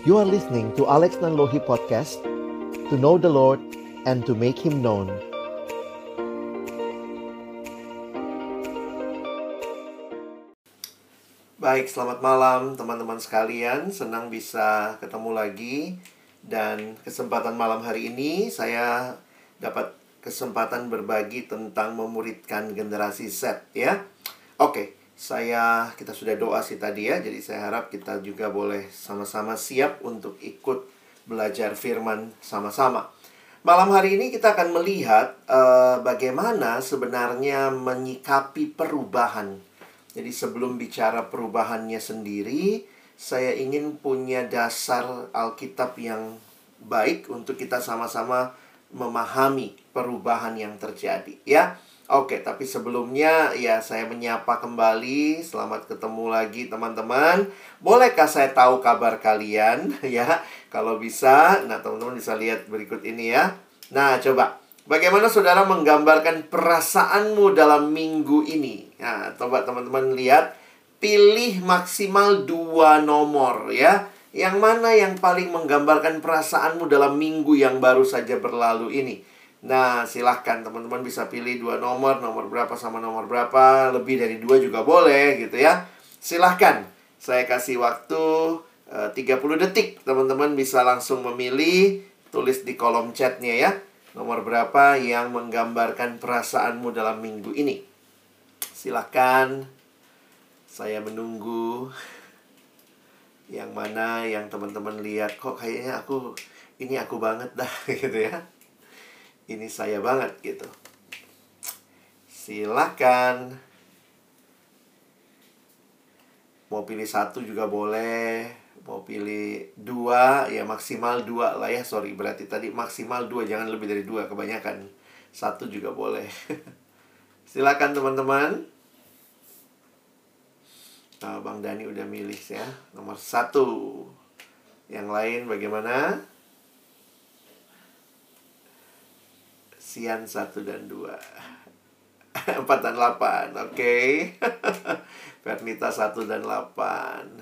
You are listening to Alex Nanlohi Podcast To know the Lord and to make Him known Baik, selamat malam teman-teman sekalian. Senang bisa ketemu lagi. Dan kesempatan malam hari ini saya dapat kesempatan berbagi tentang memuridkan generasi Z ya. Oke, saya kita sudah doa sih tadi ya. Jadi saya harap kita juga boleh sama-sama siap untuk ikut belajar firman sama-sama. Malam hari ini kita akan melihat uh, bagaimana sebenarnya menyikapi perubahan. Jadi sebelum bicara perubahannya sendiri, saya ingin punya dasar Alkitab yang baik untuk kita sama-sama memahami perubahan yang terjadi ya. Oke, tapi sebelumnya ya saya menyapa kembali. Selamat ketemu lagi teman-teman. Bolehkah saya tahu kabar kalian ya? Kalau bisa, nah teman-teman bisa lihat berikut ini ya. Nah, coba bagaimana saudara menggambarkan perasaanmu dalam minggu ini? Nah, coba teman-teman lihat pilih maksimal dua nomor ya. Yang mana yang paling menggambarkan perasaanmu dalam minggu yang baru saja berlalu ini? Nah, silahkan teman-teman bisa pilih dua nomor, nomor berapa sama nomor berapa, lebih dari dua juga boleh gitu ya. Silahkan, saya kasih waktu eh, uh, 30 detik, teman-teman bisa langsung memilih, tulis di kolom chatnya ya. Nomor berapa yang menggambarkan perasaanmu dalam minggu ini. Silahkan, saya menunggu yang mana yang teman-teman lihat kok kayaknya aku ini aku banget dah gitu ya ini saya banget gitu. Silakan. Mau pilih satu juga boleh. Mau pilih dua, ya maksimal dua lah ya. Sorry, berarti tadi maksimal dua, jangan lebih dari dua. Kebanyakan. Satu juga boleh. Silakan teman-teman. Nah, Bang Dani udah milih ya. Nomor satu. Yang lain bagaimana? Sian 1 dan 2 4 dan 8 Oke okay. Pernita 1 dan 8 Oke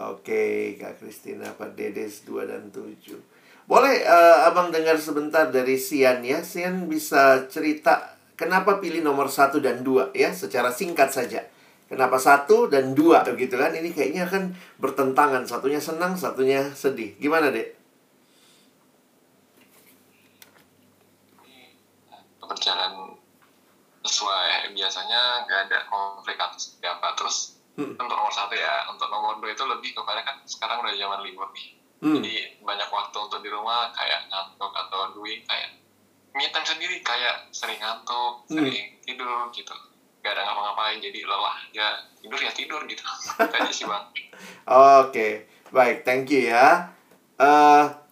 okay. Kak Kristina Pak Dedes 2 dan 7 Boleh uh, Abang dengar sebentar dari Sian ya Sian bisa cerita Kenapa pilih nomor 1 dan 2 ya Secara singkat saja Kenapa satu dan dua begitu kan? Ini kayaknya kan bertentangan. Satunya senang, satunya sedih. Gimana, Dek? berjalan sesuai biasanya nggak ada konflik atau apa terus hmm. untuk nomor satu ya untuk nomor dua itu lebih kepada kan sekarang udah zaman libur nih hmm. jadi banyak waktu untuk di rumah kayak ngantuk atau doing kayak me time sendiri kayak sering ngantuk hmm. sering tidur gitu gak ada ngapa-ngapain jadi lelah ya tidur ya tidur gitu itu aja sih bang oke okay. baik thank you ya uh,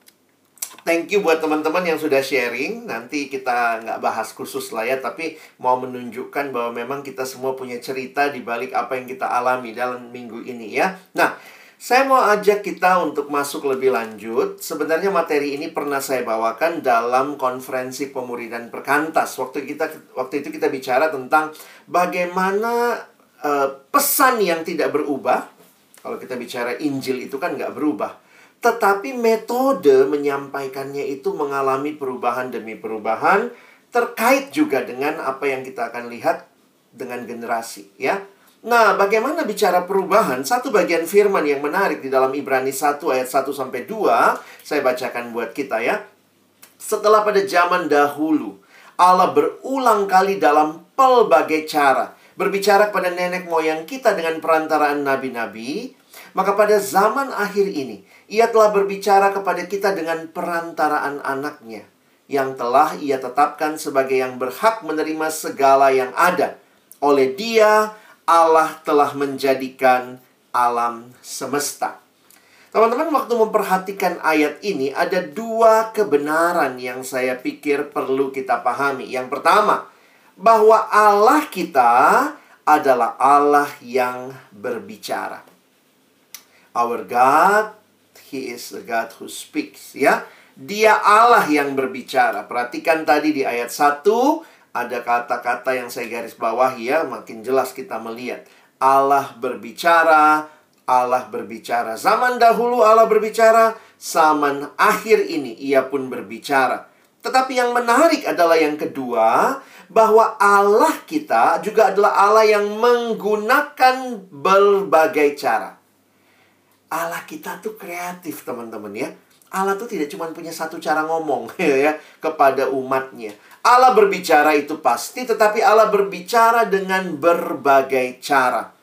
thank you buat teman-teman yang sudah sharing. Nanti kita nggak bahas khusus lah ya, tapi mau menunjukkan bahwa memang kita semua punya cerita di balik apa yang kita alami dalam minggu ini ya. Nah, saya mau ajak kita untuk masuk lebih lanjut. Sebenarnya materi ini pernah saya bawakan dalam konferensi pemuridan perkantas. Waktu kita waktu itu kita bicara tentang bagaimana uh, pesan yang tidak berubah. Kalau kita bicara Injil itu kan nggak berubah tetapi metode menyampaikannya itu mengalami perubahan demi perubahan terkait juga dengan apa yang kita akan lihat dengan generasi ya. Nah, bagaimana bicara perubahan? Satu bagian firman yang menarik di dalam Ibrani 1 ayat 1 sampai 2, saya bacakan buat kita ya. Setelah pada zaman dahulu, Allah berulang kali dalam pelbagai cara berbicara kepada nenek moyang kita dengan perantaraan nabi-nabi, maka pada zaman akhir ini ia telah berbicara kepada kita dengan perantaraan anaknya yang telah ia tetapkan sebagai yang berhak menerima segala yang ada. Oleh dia, Allah telah menjadikan alam semesta. Teman-teman, waktu memperhatikan ayat ini, ada dua kebenaran yang saya pikir perlu kita pahami. Yang pertama, bahwa Allah kita adalah Allah yang berbicara. Our God He is the God who speaks, ya. Dia Allah yang berbicara. Perhatikan tadi di ayat 1 ada kata-kata yang saya garis bawah ya, makin jelas kita melihat. Allah berbicara, Allah berbicara. Zaman dahulu Allah berbicara, zaman akhir ini ia pun berbicara. Tetapi yang menarik adalah yang kedua, bahwa Allah kita juga adalah Allah yang menggunakan berbagai cara. Allah kita tuh kreatif, teman-teman ya. Allah tuh tidak cuma punya satu cara ngomong ya kepada umatnya. Allah berbicara itu pasti, tetapi Allah berbicara dengan berbagai cara.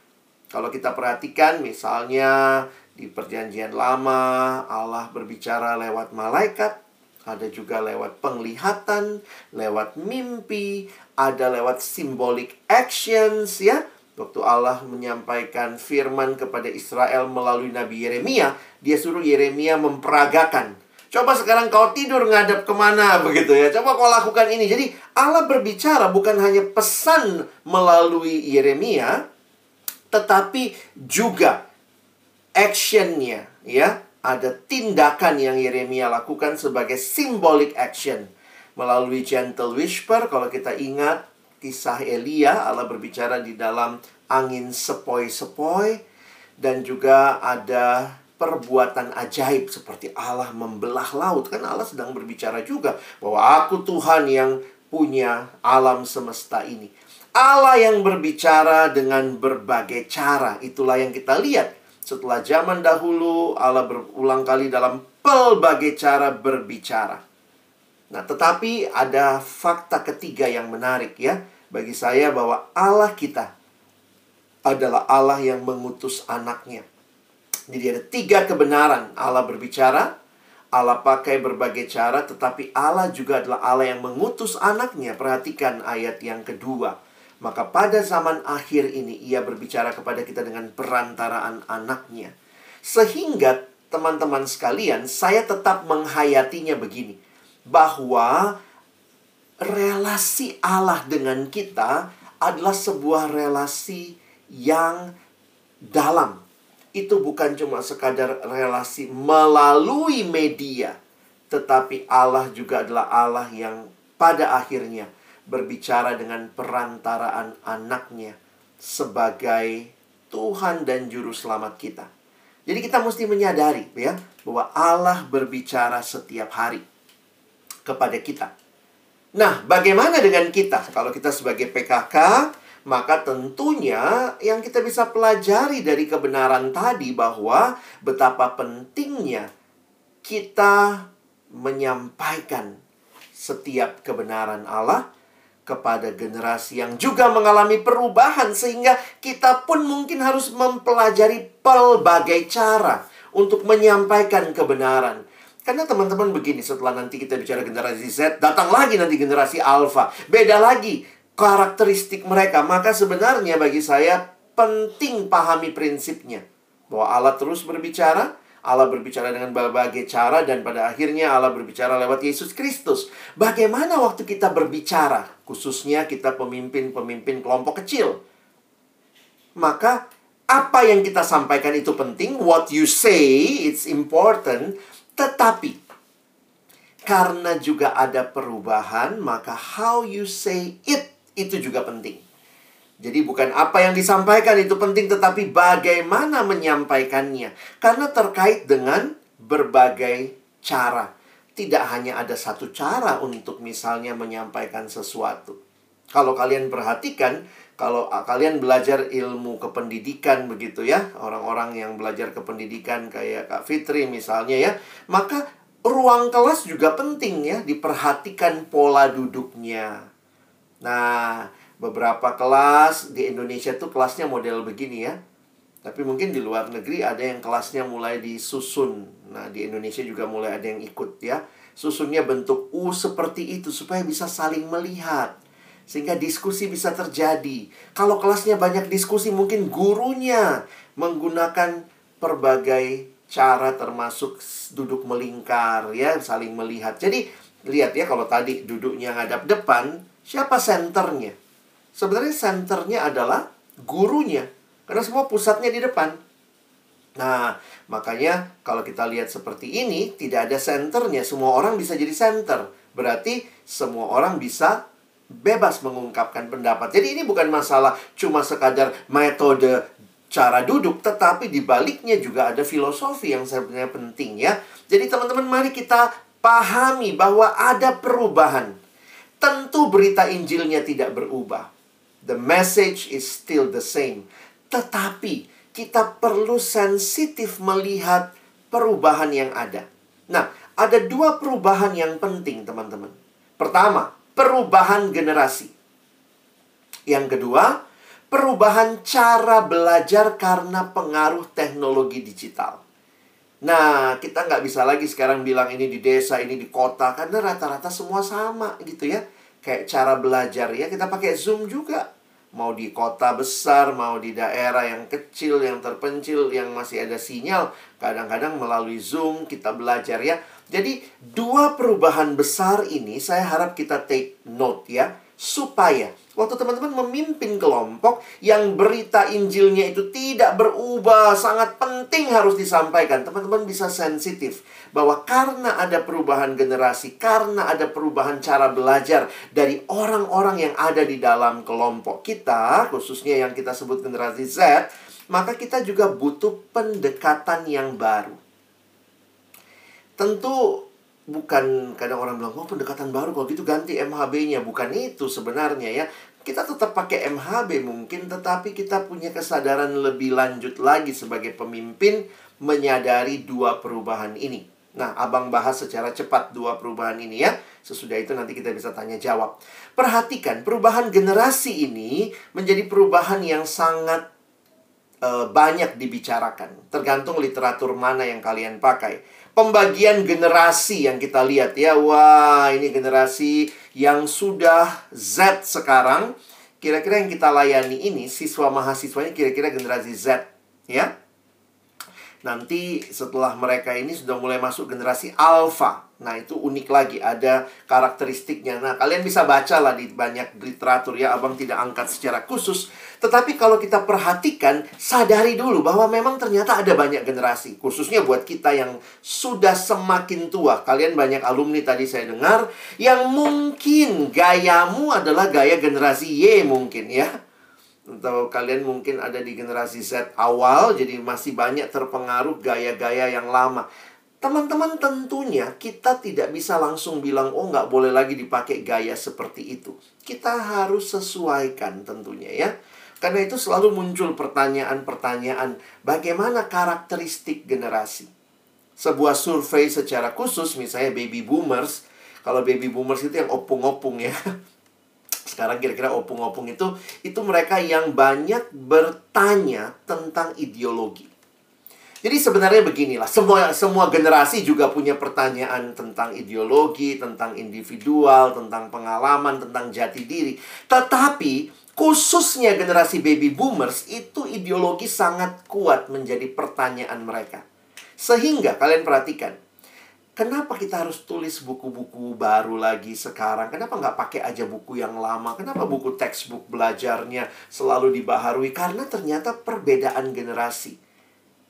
Kalau kita perhatikan misalnya di perjanjian lama Allah berbicara lewat malaikat, ada juga lewat penglihatan, lewat mimpi, ada lewat symbolic actions ya. Waktu Allah menyampaikan firman kepada Israel melalui Nabi Yeremia, dia suruh Yeremia memperagakan. Coba sekarang kau tidur ngadap ke mana begitu ya. Coba kau lakukan ini. Jadi Allah berbicara bukan hanya pesan melalui Yeremia, tetapi juga actionnya ya ada tindakan yang Yeremia lakukan sebagai symbolic action melalui gentle whisper kalau kita ingat kisah Elia Allah berbicara di dalam angin sepoi-sepoi dan juga ada perbuatan ajaib seperti Allah membelah laut kan Allah sedang berbicara juga bahwa aku Tuhan yang punya alam semesta ini Allah yang berbicara dengan berbagai cara. Itulah yang kita lihat. Setelah zaman dahulu, Allah berulang kali dalam pelbagai cara berbicara. Nah, tetapi ada fakta ketiga yang menarik ya bagi saya bahwa Allah kita adalah Allah yang mengutus anaknya. Jadi ada tiga kebenaran. Allah berbicara, Allah pakai berbagai cara, tetapi Allah juga adalah Allah yang mengutus anaknya. Perhatikan ayat yang kedua. Maka pada zaman akhir ini ia berbicara kepada kita dengan perantaraan anaknya. Sehingga teman-teman sekalian, saya tetap menghayatinya begini. Bahwa relasi Allah dengan kita adalah sebuah relasi yang dalam. Itu bukan cuma sekadar relasi melalui media. Tetapi Allah juga adalah Allah yang pada akhirnya berbicara dengan perantaraan anaknya sebagai Tuhan dan Juru Selamat kita. Jadi kita mesti menyadari ya bahwa Allah berbicara setiap hari kepada kita. Nah, bagaimana dengan kita? Kalau kita sebagai PKK, maka tentunya yang kita bisa pelajari dari kebenaran tadi bahwa betapa pentingnya kita menyampaikan setiap kebenaran Allah kepada generasi yang juga mengalami perubahan sehingga kita pun mungkin harus mempelajari pelbagai cara untuk menyampaikan kebenaran. Karena teman-teman begini, setelah nanti kita bicara generasi Z, datang lagi nanti generasi Alpha. Beda lagi karakteristik mereka. Maka sebenarnya bagi saya penting pahami prinsipnya. Bahwa Allah terus berbicara, Allah berbicara dengan berbagai cara dan pada akhirnya Allah berbicara lewat Yesus Kristus. Bagaimana waktu kita berbicara, khususnya kita pemimpin-pemimpin kelompok kecil? Maka apa yang kita sampaikan itu penting, what you say it's important, tetapi karena juga ada perubahan, maka how you say it itu juga penting. Jadi bukan apa yang disampaikan itu penting tetapi bagaimana menyampaikannya. Karena terkait dengan berbagai cara. Tidak hanya ada satu cara untuk misalnya menyampaikan sesuatu. Kalau kalian perhatikan, kalau kalian belajar ilmu kependidikan begitu ya, orang-orang yang belajar kependidikan kayak Kak Fitri misalnya ya, maka ruang kelas juga penting ya, diperhatikan pola duduknya. Nah, beberapa kelas di Indonesia tuh kelasnya model begini ya. Tapi mungkin di luar negeri ada yang kelasnya mulai disusun. Nah, di Indonesia juga mulai ada yang ikut ya. Susunnya bentuk U seperti itu supaya bisa saling melihat. Sehingga diskusi bisa terjadi. Kalau kelasnya banyak diskusi, mungkin gurunya menggunakan berbagai cara termasuk duduk melingkar ya, saling melihat. Jadi, lihat ya kalau tadi duduknya ngadap depan, siapa senternya? Sebenarnya senternya adalah gurunya. Karena semua pusatnya di depan. Nah, makanya kalau kita lihat seperti ini, tidak ada senternya. Semua orang bisa jadi center. Berarti semua orang bisa bebas mengungkapkan pendapat. Jadi ini bukan masalah cuma sekadar metode cara duduk, tetapi di baliknya juga ada filosofi yang sebenarnya penting ya. Jadi teman-teman mari kita pahami bahwa ada perubahan. Tentu berita Injilnya tidak berubah. The message is still the same. Tetapi kita perlu sensitif melihat perubahan yang ada. Nah, ada dua perubahan yang penting, teman-teman. Pertama, perubahan generasi. Yang kedua, perubahan cara belajar karena pengaruh teknologi digital. Nah, kita nggak bisa lagi sekarang bilang ini di desa, ini di kota, karena rata-rata semua sama gitu ya. Kayak cara belajar ya, kita pakai Zoom juga. Mau di kota besar, mau di daerah yang kecil, yang terpencil, yang masih ada sinyal. Kadang-kadang melalui Zoom kita belajar ya. Jadi, dua perubahan besar ini saya harap kita take note ya supaya waktu teman-teman memimpin kelompok yang berita Injilnya itu tidak berubah, sangat penting harus disampaikan. Teman-teman bisa sensitif bahwa karena ada perubahan generasi, karena ada perubahan cara belajar dari orang-orang yang ada di dalam kelompok kita, khususnya yang kita sebut generasi Z, maka kita juga butuh pendekatan yang baru. Tentu bukan kadang orang bilang oh pendekatan baru. Kalau gitu ganti MHB-nya bukan itu sebenarnya ya. Kita tetap pakai MHB mungkin tetapi kita punya kesadaran lebih lanjut lagi sebagai pemimpin menyadari dua perubahan ini. Nah abang bahas secara cepat dua perubahan ini ya. Sesudah itu nanti kita bisa tanya jawab. Perhatikan perubahan generasi ini menjadi perubahan yang sangat uh, banyak dibicarakan. Tergantung literatur mana yang kalian pakai pembagian generasi yang kita lihat ya. Wah, ini generasi yang sudah Z sekarang. Kira-kira yang kita layani ini siswa mahasiswanya kira-kira generasi Z, ya. Nanti setelah mereka ini sudah mulai masuk generasi alpha. Nah, itu unik lagi, ada karakteristiknya. Nah, kalian bisa baca lah di banyak literatur ya, Abang tidak angkat secara khusus. Tetapi kalau kita perhatikan, sadari dulu bahwa memang ternyata ada banyak generasi. Khususnya buat kita yang sudah semakin tua. Kalian banyak alumni tadi saya dengar, yang mungkin gayamu adalah gaya generasi Y mungkin ya. Atau kalian mungkin ada di generasi Z awal, jadi masih banyak terpengaruh gaya-gaya yang lama. Teman-teman tentunya kita tidak bisa langsung bilang oh nggak boleh lagi dipakai gaya seperti itu. Kita harus sesuaikan tentunya ya. Karena itu selalu muncul pertanyaan-pertanyaan bagaimana karakteristik generasi. Sebuah survei secara khusus misalnya baby boomers, kalau baby boomers itu yang opung-opung ya. Sekarang kira-kira opung-opung itu itu mereka yang banyak bertanya tentang ideologi. Jadi sebenarnya beginilah, semua semua generasi juga punya pertanyaan tentang ideologi, tentang individual, tentang pengalaman, tentang jati diri. Tetapi khususnya generasi baby boomers itu ideologi sangat kuat menjadi pertanyaan mereka. Sehingga kalian perhatikan, kenapa kita harus tulis buku-buku baru lagi sekarang? Kenapa nggak pakai aja buku yang lama? Kenapa buku textbook belajarnya selalu dibaharui? Karena ternyata perbedaan generasi.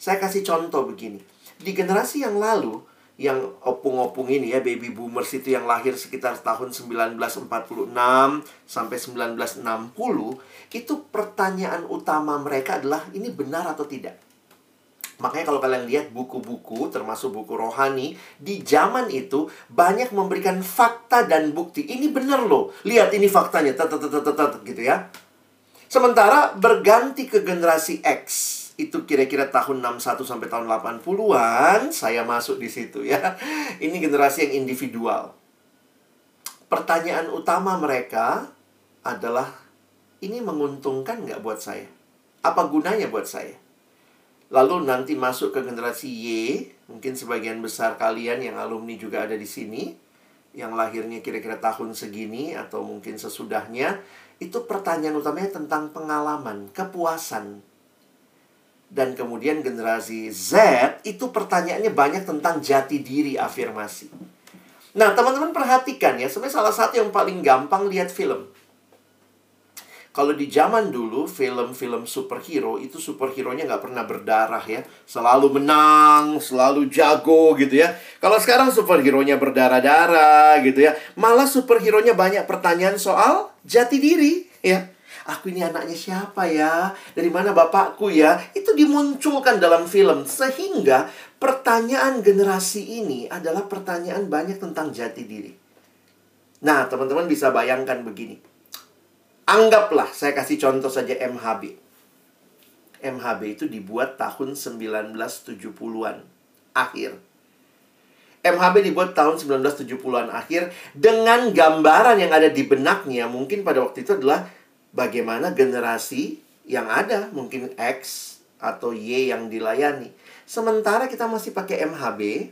Saya kasih contoh begini. Di generasi yang lalu, yang opung-opung ini ya, baby boomers itu yang lahir sekitar tahun 1946 sampai 1960, itu pertanyaan utama mereka adalah ini benar atau tidak. Makanya kalau kalian lihat buku-buku, termasuk buku rohani, di zaman itu banyak memberikan fakta dan bukti. Ini benar loh. Lihat ini faktanya, gitu ya. Sementara berganti ke generasi X itu kira-kira tahun 61 sampai tahun 80-an saya masuk di situ ya. Ini generasi yang individual. Pertanyaan utama mereka adalah ini menguntungkan nggak buat saya? Apa gunanya buat saya? Lalu nanti masuk ke generasi Y, mungkin sebagian besar kalian yang alumni juga ada di sini, yang lahirnya kira-kira tahun segini atau mungkin sesudahnya, itu pertanyaan utamanya tentang pengalaman, kepuasan, dan kemudian generasi Z itu pertanyaannya banyak tentang jati diri afirmasi. Nah, teman-teman perhatikan ya, sebenarnya salah satu yang paling gampang lihat film. Kalau di zaman dulu film-film superhero itu superhero-nya nggak pernah berdarah ya, selalu menang, selalu jago gitu ya. Kalau sekarang superhero-nya berdarah-darah gitu ya, malah superhero-nya banyak pertanyaan soal jati diri ya. Aku ini anaknya siapa ya? Dari mana bapakku ya? Itu dimunculkan dalam film. Sehingga pertanyaan generasi ini adalah pertanyaan banyak tentang jati diri. Nah, teman-teman bisa bayangkan begini. Anggaplah, saya kasih contoh saja MHB. MHB itu dibuat tahun 1970-an akhir MHB dibuat tahun 1970-an akhir dengan gambaran yang ada di benaknya mungkin pada waktu itu adalah bagaimana generasi yang ada mungkin X atau Y yang dilayani. Sementara kita masih pakai MHB,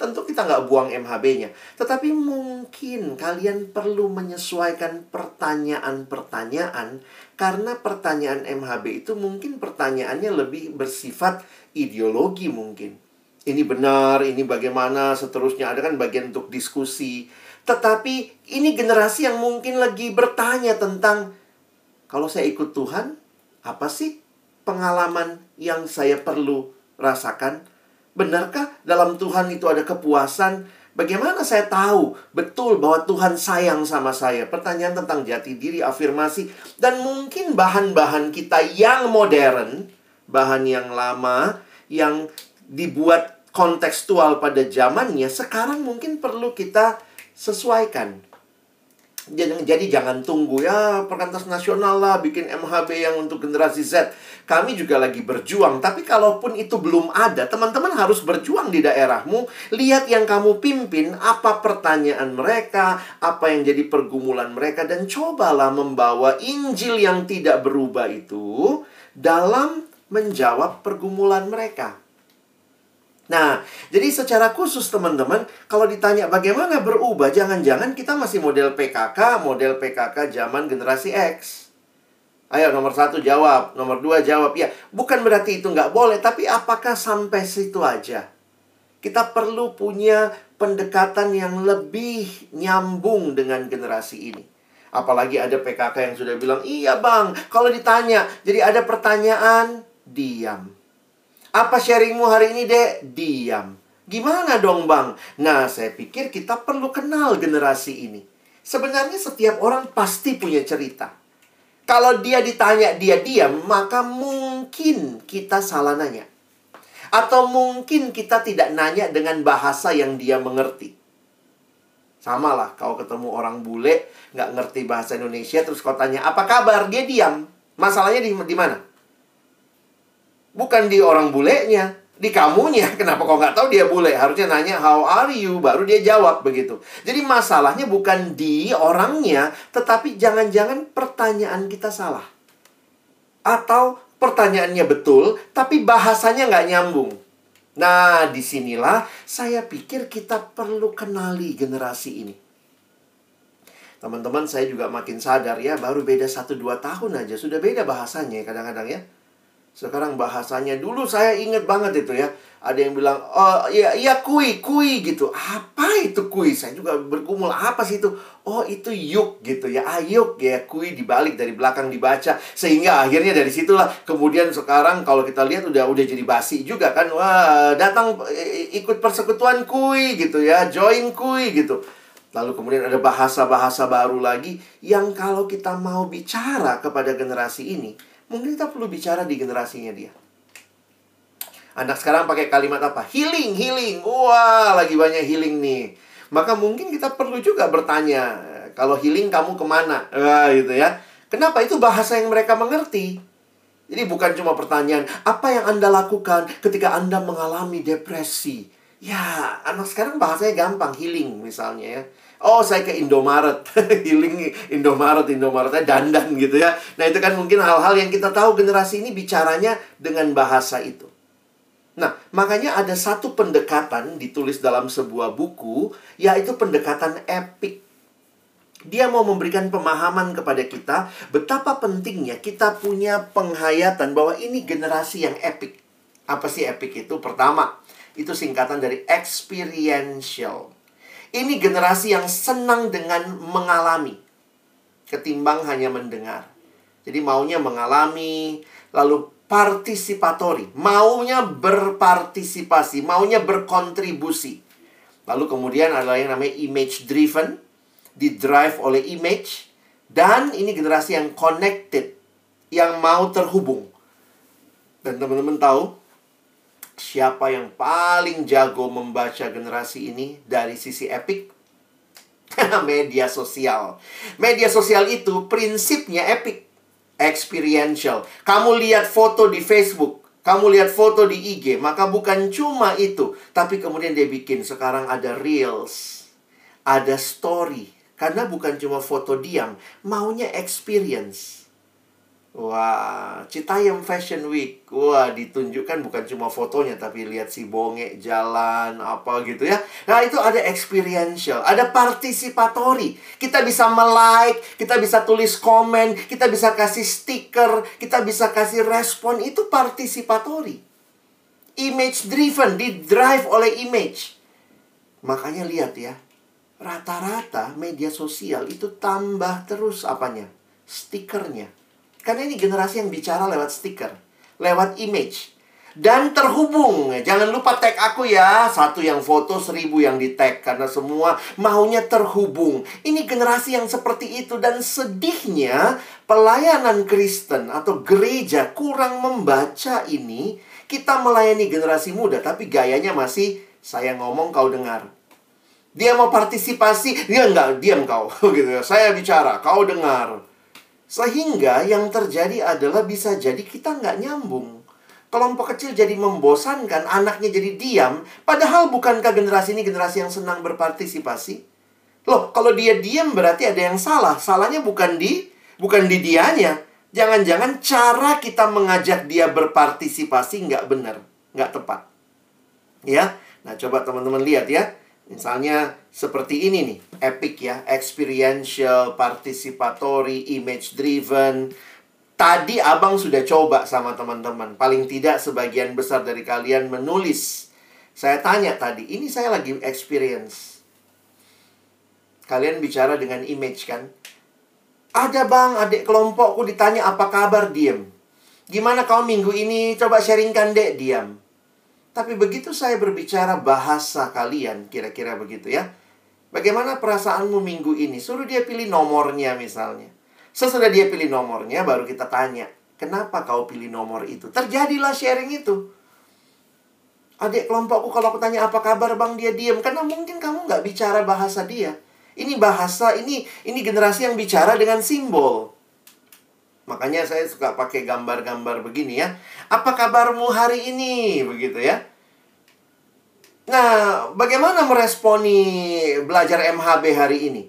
tentu kita nggak buang MHB-nya. Tetapi mungkin kalian perlu menyesuaikan pertanyaan-pertanyaan karena pertanyaan MHB itu mungkin pertanyaannya lebih bersifat ideologi mungkin ini benar, ini bagaimana, seterusnya. Ada kan bagian untuk diskusi. Tetapi ini generasi yang mungkin lagi bertanya tentang kalau saya ikut Tuhan, apa sih pengalaman yang saya perlu rasakan? Benarkah dalam Tuhan itu ada kepuasan? Bagaimana saya tahu betul bahwa Tuhan sayang sama saya? Pertanyaan tentang jati diri, afirmasi, dan mungkin bahan-bahan kita yang modern, bahan yang lama, yang dibuat kontekstual pada zamannya, sekarang mungkin perlu kita sesuaikan. Jadi, jangan tunggu ya perkantas nasional lah bikin MHB yang untuk generasi Z. Kami juga lagi berjuang, tapi kalaupun itu belum ada, teman-teman harus berjuang di daerahmu. Lihat yang kamu pimpin, apa pertanyaan mereka, apa yang jadi pergumulan mereka dan cobalah membawa Injil yang tidak berubah itu dalam menjawab pergumulan mereka. Nah, jadi secara khusus teman-teman, kalau ditanya bagaimana berubah, jangan-jangan kita masih model PKK, model PKK zaman generasi X. Ayo nomor satu jawab, nomor dua jawab. Ya, bukan berarti itu nggak boleh, tapi apakah sampai situ aja? Kita perlu punya pendekatan yang lebih nyambung dengan generasi ini. Apalagi ada PKK yang sudah bilang, iya bang, kalau ditanya, jadi ada pertanyaan, diam apa sharingmu hari ini, Dek? Diam. Gimana dong, Bang? Nah, saya pikir kita perlu kenal generasi ini. Sebenarnya setiap orang pasti punya cerita. Kalau dia ditanya dia diam, maka mungkin kita salah nanya. Atau mungkin kita tidak nanya dengan bahasa yang dia mengerti. Sama lah, kau ketemu orang bule, nggak ngerti bahasa Indonesia, terus kau tanya, apa kabar? Dia diam. Masalahnya di, di mana? Bukan di orang bulenya, di kamunya. Kenapa kau nggak tahu dia bule? Harusnya nanya how are you, baru dia jawab begitu. Jadi masalahnya bukan di orangnya, tetapi jangan-jangan pertanyaan kita salah. Atau pertanyaannya betul, tapi bahasanya nggak nyambung. Nah, di sinilah saya pikir kita perlu kenali generasi ini. Teman-teman, saya juga makin sadar ya, baru beda 1-2 tahun aja, sudah beda bahasanya kadang-kadang ya. Sekarang bahasanya dulu saya ingat banget itu ya. Ada yang bilang, oh iya, iya kui, kui gitu. Apa itu kui? Saya juga bergumul, apa sih itu? Oh itu yuk gitu ya. Ayuk ya, kui dibalik dari belakang dibaca. Sehingga akhirnya dari situlah kemudian sekarang kalau kita lihat udah udah jadi basi juga kan. Wah datang ikut persekutuan kui gitu ya. Join kui gitu. Lalu kemudian ada bahasa-bahasa baru lagi yang kalau kita mau bicara kepada generasi ini, Mungkin kita perlu bicara di generasinya dia. Anak sekarang pakai kalimat apa? Healing, healing. Wah, lagi banyak healing nih. Maka mungkin kita perlu juga bertanya, kalau healing kamu ke mana? Wah, gitu ya. Kenapa? Itu bahasa yang mereka mengerti. Jadi bukan cuma pertanyaan, apa yang Anda lakukan ketika Anda mengalami depresi? Ya, anak sekarang bahasanya gampang, healing misalnya ya. Oh, saya ke Indomaret. Healing Indomaret, Indomaretnya dandan gitu ya. Nah, itu kan mungkin hal-hal yang kita tahu generasi ini bicaranya dengan bahasa itu. Nah, makanya ada satu pendekatan ditulis dalam sebuah buku, yaitu pendekatan epik. Dia mau memberikan pemahaman kepada kita betapa pentingnya kita punya penghayatan bahwa ini generasi yang epik. Apa sih epik itu? Pertama, itu singkatan dari experiential. Ini generasi yang senang dengan mengalami ketimbang hanya mendengar. Jadi maunya mengalami, lalu partisipatori, maunya berpartisipasi, maunya berkontribusi. Lalu kemudian ada yang namanya image driven, di drive oleh image, Dan ini generasi yang connected, yang mau terhubung. Dan teman-teman tahu, siapa yang paling jago membaca generasi ini dari sisi epic? media sosial. Media sosial itu prinsipnya epic, experiential. Kamu lihat foto di Facebook, kamu lihat foto di IG, maka bukan cuma itu, tapi kemudian dia bikin sekarang ada reels, ada story, karena bukan cuma foto diam, maunya experience. Wah, Citayam Fashion Week. Wah, ditunjukkan bukan cuma fotonya tapi lihat si bonge jalan apa gitu ya. Nah, itu ada experiential, ada participatory. Kita bisa melike, kita bisa tulis komen, kita bisa kasih stiker, kita bisa kasih respon itu participatory. Image driven, di drive oleh image. Makanya lihat ya, rata-rata media sosial itu tambah terus apanya? Stikernya. Karena ini generasi yang bicara lewat stiker, lewat image. Dan terhubung. Jangan lupa tag aku ya. Satu yang foto, seribu yang di tag. Karena semua maunya terhubung. Ini generasi yang seperti itu. Dan sedihnya, pelayanan Kristen atau gereja kurang membaca ini. Kita melayani generasi muda, tapi gayanya masih saya ngomong kau dengar. Dia mau partisipasi, dia enggak, diam kau gitu ya. Saya bicara, kau dengar. Sehingga yang terjadi adalah bisa jadi kita nggak nyambung. Kelompok kecil jadi membosankan, anaknya jadi diam. Padahal bukankah generasi ini generasi yang senang berpartisipasi? Loh, kalau dia diam berarti ada yang salah. Salahnya bukan di bukan di dianya. Jangan-jangan cara kita mengajak dia berpartisipasi nggak benar, nggak tepat. Ya, nah coba teman-teman lihat ya. Misalnya seperti ini nih, epic ya, experiential, participatory, image driven. Tadi abang sudah coba sama teman-teman. Paling tidak sebagian besar dari kalian menulis. Saya tanya tadi, ini saya lagi experience. Kalian bicara dengan image kan? Ada bang, adik kelompokku ditanya apa kabar, diem. Gimana kau minggu ini? Coba sharingkan dek, diam. Tapi begitu saya berbicara bahasa kalian, kira-kira begitu ya. Bagaimana perasaanmu minggu ini? Suruh dia pilih nomornya misalnya. Sesudah dia pilih nomornya, baru kita tanya, kenapa kau pilih nomor itu? Terjadilah sharing itu. Adik kelompokku kalau aku tanya apa kabar bang, dia diam. Karena mungkin kamu nggak bicara bahasa dia. Ini bahasa, ini ini generasi yang bicara dengan simbol. Makanya saya suka pakai gambar-gambar begini ya. Apa kabarmu hari ini? Begitu ya. Nah, bagaimana meresponi belajar MHB hari ini?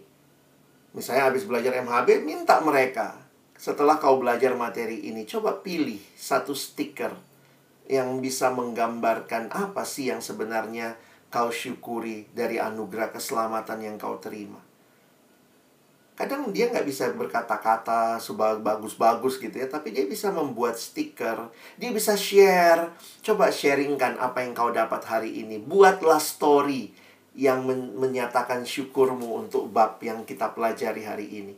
Misalnya habis belajar MHB, minta mereka setelah kau belajar materi ini, coba pilih satu stiker yang bisa menggambarkan apa sih yang sebenarnya kau syukuri dari anugerah keselamatan yang kau terima. Kadang dia nggak bisa berkata-kata bagus-bagus gitu ya, tapi dia bisa membuat stiker, dia bisa share. Coba sharingkan apa yang kau dapat hari ini. Buatlah story yang men menyatakan syukurmu untuk bab yang kita pelajari hari ini.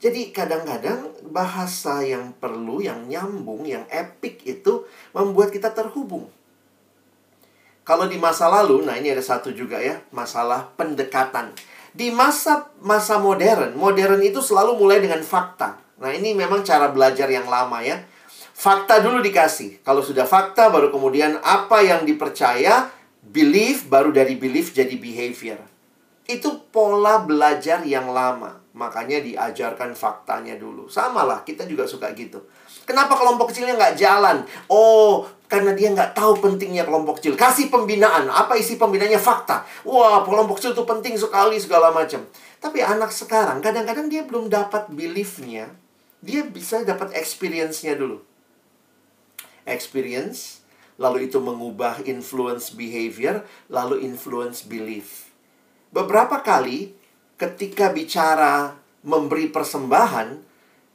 Jadi kadang-kadang bahasa yang perlu, yang nyambung, yang epic itu membuat kita terhubung. Kalau di masa lalu, nah ini ada satu juga ya, masalah pendekatan. Di masa masa modern, modern itu selalu mulai dengan fakta. Nah, ini memang cara belajar yang lama ya. Fakta dulu dikasih. Kalau sudah fakta baru kemudian apa yang dipercaya, belief baru dari belief jadi behavior. Itu pola belajar yang lama. Makanya diajarkan faktanya dulu. Sama lah, kita juga suka gitu. Kenapa kelompok kecilnya nggak jalan? Oh, karena dia nggak tahu pentingnya kelompok kecil. Kasih pembinaan. Apa isi pembinaannya? Fakta. Wah, kelompok kecil itu penting sekali segala macam. Tapi anak sekarang kadang-kadang dia belum dapat beliefnya. Dia bisa dapat experience-nya dulu. Experience, lalu itu mengubah influence behavior, lalu influence belief. Beberapa kali ketika bicara memberi persembahan,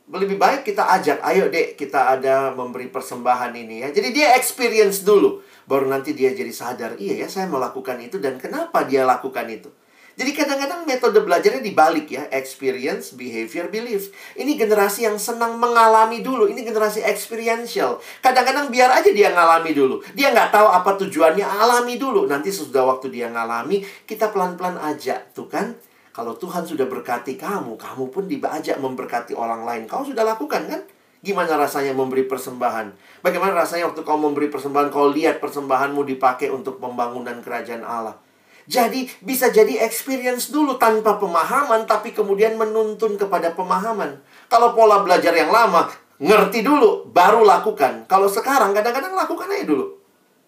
lebih baik kita ajak, ayo dek kita ada memberi persembahan ini ya. Jadi dia experience dulu, baru nanti dia jadi sadar, iya ya saya melakukan itu dan kenapa dia lakukan itu. Jadi kadang-kadang metode belajarnya dibalik ya, experience, behavior, belief. Ini generasi yang senang mengalami dulu, ini generasi experiential. Kadang-kadang biar aja dia ngalami dulu. Dia nggak tahu apa tujuannya, alami dulu. Nanti sudah waktu dia ngalami, kita pelan-pelan ajak, tuh kan. Kalau Tuhan sudah berkati kamu, kamu pun diajak memberkati orang lain. Kau sudah lakukan kan? Gimana rasanya memberi persembahan? Bagaimana rasanya waktu kau memberi persembahan, kau lihat persembahanmu dipakai untuk pembangunan kerajaan Allah? Jadi bisa jadi experience dulu tanpa pemahaman, tapi kemudian menuntun kepada pemahaman. Kalau pola belajar yang lama, ngerti dulu, baru lakukan. Kalau sekarang kadang-kadang lakukan aja dulu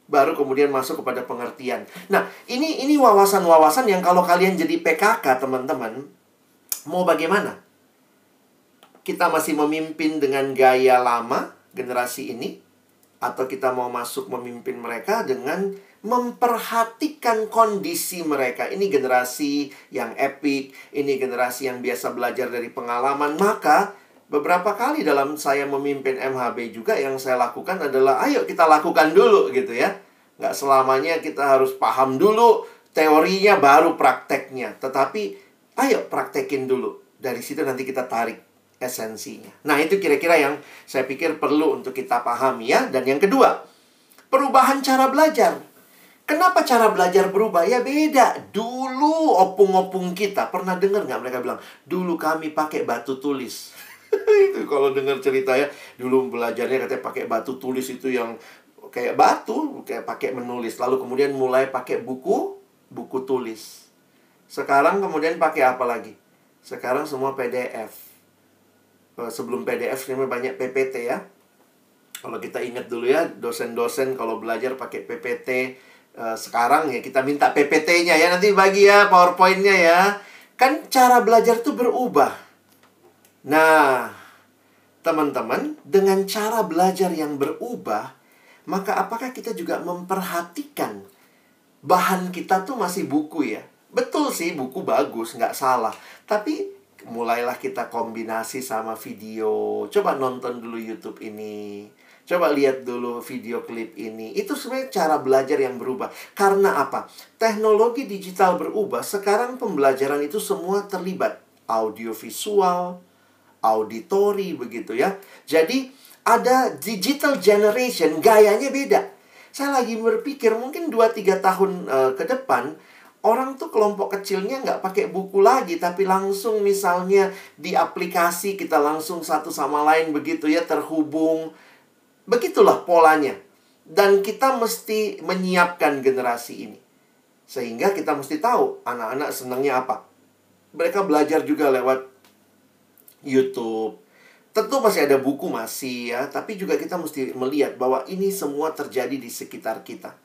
baru kemudian masuk kepada pengertian. Nah, ini ini wawasan-wawasan yang kalau kalian jadi PKK, teman-teman, mau bagaimana? Kita masih memimpin dengan gaya lama generasi ini atau kita mau masuk memimpin mereka dengan memperhatikan kondisi mereka. Ini generasi yang epic, ini generasi yang biasa belajar dari pengalaman, maka beberapa kali dalam saya memimpin MHB juga yang saya lakukan adalah ayo kita lakukan dulu gitu ya. Nggak selamanya kita harus paham dulu teorinya baru prakteknya. Tetapi ayo praktekin dulu. Dari situ nanti kita tarik esensinya. Nah itu kira-kira yang saya pikir perlu untuk kita pahami ya. Dan yang kedua, perubahan cara belajar. Kenapa cara belajar berubah? Ya beda. Dulu opung-opung kita pernah dengar nggak mereka bilang, dulu kami pakai batu tulis. itu kalau dengar cerita ya dulu belajarnya katanya pakai batu tulis itu yang kayak batu kayak pakai menulis. Lalu kemudian mulai pakai buku buku tulis. Sekarang kemudian pakai apa lagi? Sekarang semua PDF eh, sebelum PDF sebenarnya banyak PPT ya. Kalau kita ingat dulu ya dosen-dosen kalau belajar pakai PPT eh, sekarang ya kita minta PPT-nya ya nanti bagi ya PowerPoint-nya ya. Kan cara belajar tuh berubah Nah, teman-teman, dengan cara belajar yang berubah, maka apakah kita juga memperhatikan bahan kita tuh masih buku ya? Betul sih, buku bagus, nggak salah. Tapi mulailah kita kombinasi sama video. Coba nonton dulu YouTube ini. Coba lihat dulu video klip ini. Itu sebenarnya cara belajar yang berubah. Karena apa? Teknologi digital berubah. Sekarang pembelajaran itu semua terlibat. Audio visual, auditori begitu ya. Jadi ada digital generation gayanya beda. Saya lagi berpikir mungkin 2-3 tahun uh, ke depan orang tuh kelompok kecilnya nggak pakai buku lagi tapi langsung misalnya di aplikasi kita langsung satu sama lain begitu ya terhubung. Begitulah polanya. Dan kita mesti menyiapkan generasi ini. Sehingga kita mesti tahu anak-anak senangnya apa. Mereka belajar juga lewat YouTube. Tentu masih ada buku masih ya, tapi juga kita mesti melihat bahwa ini semua terjadi di sekitar kita.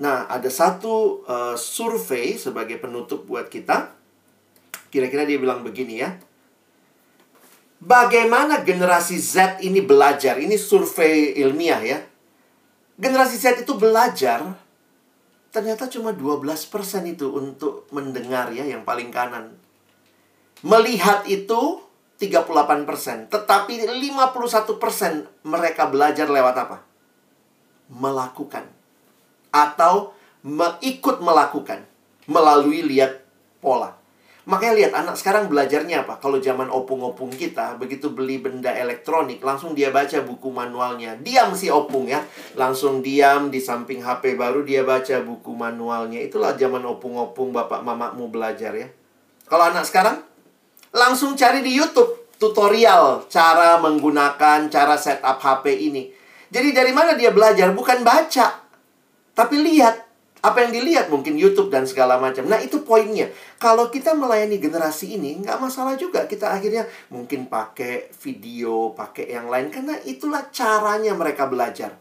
Nah, ada satu uh, survei sebagai penutup buat kita. Kira-kira dia bilang begini ya. Bagaimana generasi Z ini belajar? Ini survei ilmiah ya. Generasi Z itu belajar ternyata cuma 12% itu untuk mendengar ya yang paling kanan. Melihat itu 38%. Tetapi 51% mereka belajar lewat apa? Melakukan. Atau ikut melakukan. Melalui lihat pola. Makanya lihat anak sekarang belajarnya apa? Kalau zaman opung-opung kita, begitu beli benda elektronik, langsung dia baca buku manualnya. Diam si opung ya. Langsung diam di samping HP baru dia baca buku manualnya. Itulah zaman opung-opung bapak mamamu belajar ya. Kalau anak sekarang langsung cari di YouTube tutorial cara menggunakan cara setup HP ini. Jadi dari mana dia belajar? Bukan baca, tapi lihat. Apa yang dilihat mungkin YouTube dan segala macam. Nah itu poinnya. Kalau kita melayani generasi ini, nggak masalah juga. Kita akhirnya mungkin pakai video, pakai yang lain. Karena itulah caranya mereka belajar.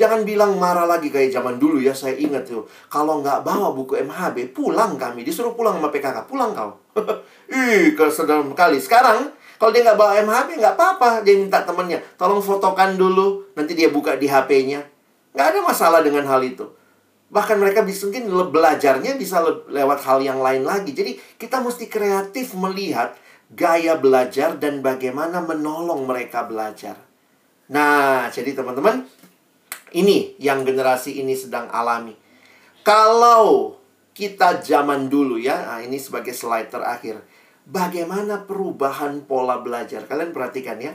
Jangan bilang marah lagi kayak zaman dulu ya. Saya ingat tuh. Kalau nggak bawa buku MHB, pulang kami. Disuruh pulang sama PKK. Pulang kau. Ih, kesedam kali. Sekarang, kalau dia nggak bawa MHB, nggak apa-apa. Dia minta temennya. Tolong fotokan dulu. Nanti dia buka di HP-nya. Nggak ada masalah dengan hal itu. Bahkan mereka bisa mungkin belajarnya bisa le lewat hal yang lain lagi. Jadi kita mesti kreatif melihat gaya belajar dan bagaimana menolong mereka belajar. Nah, jadi teman-teman, ini yang generasi ini sedang alami. Kalau kita zaman dulu ya, nah ini sebagai slide terakhir. Bagaimana perubahan pola belajar? Kalian perhatikan ya.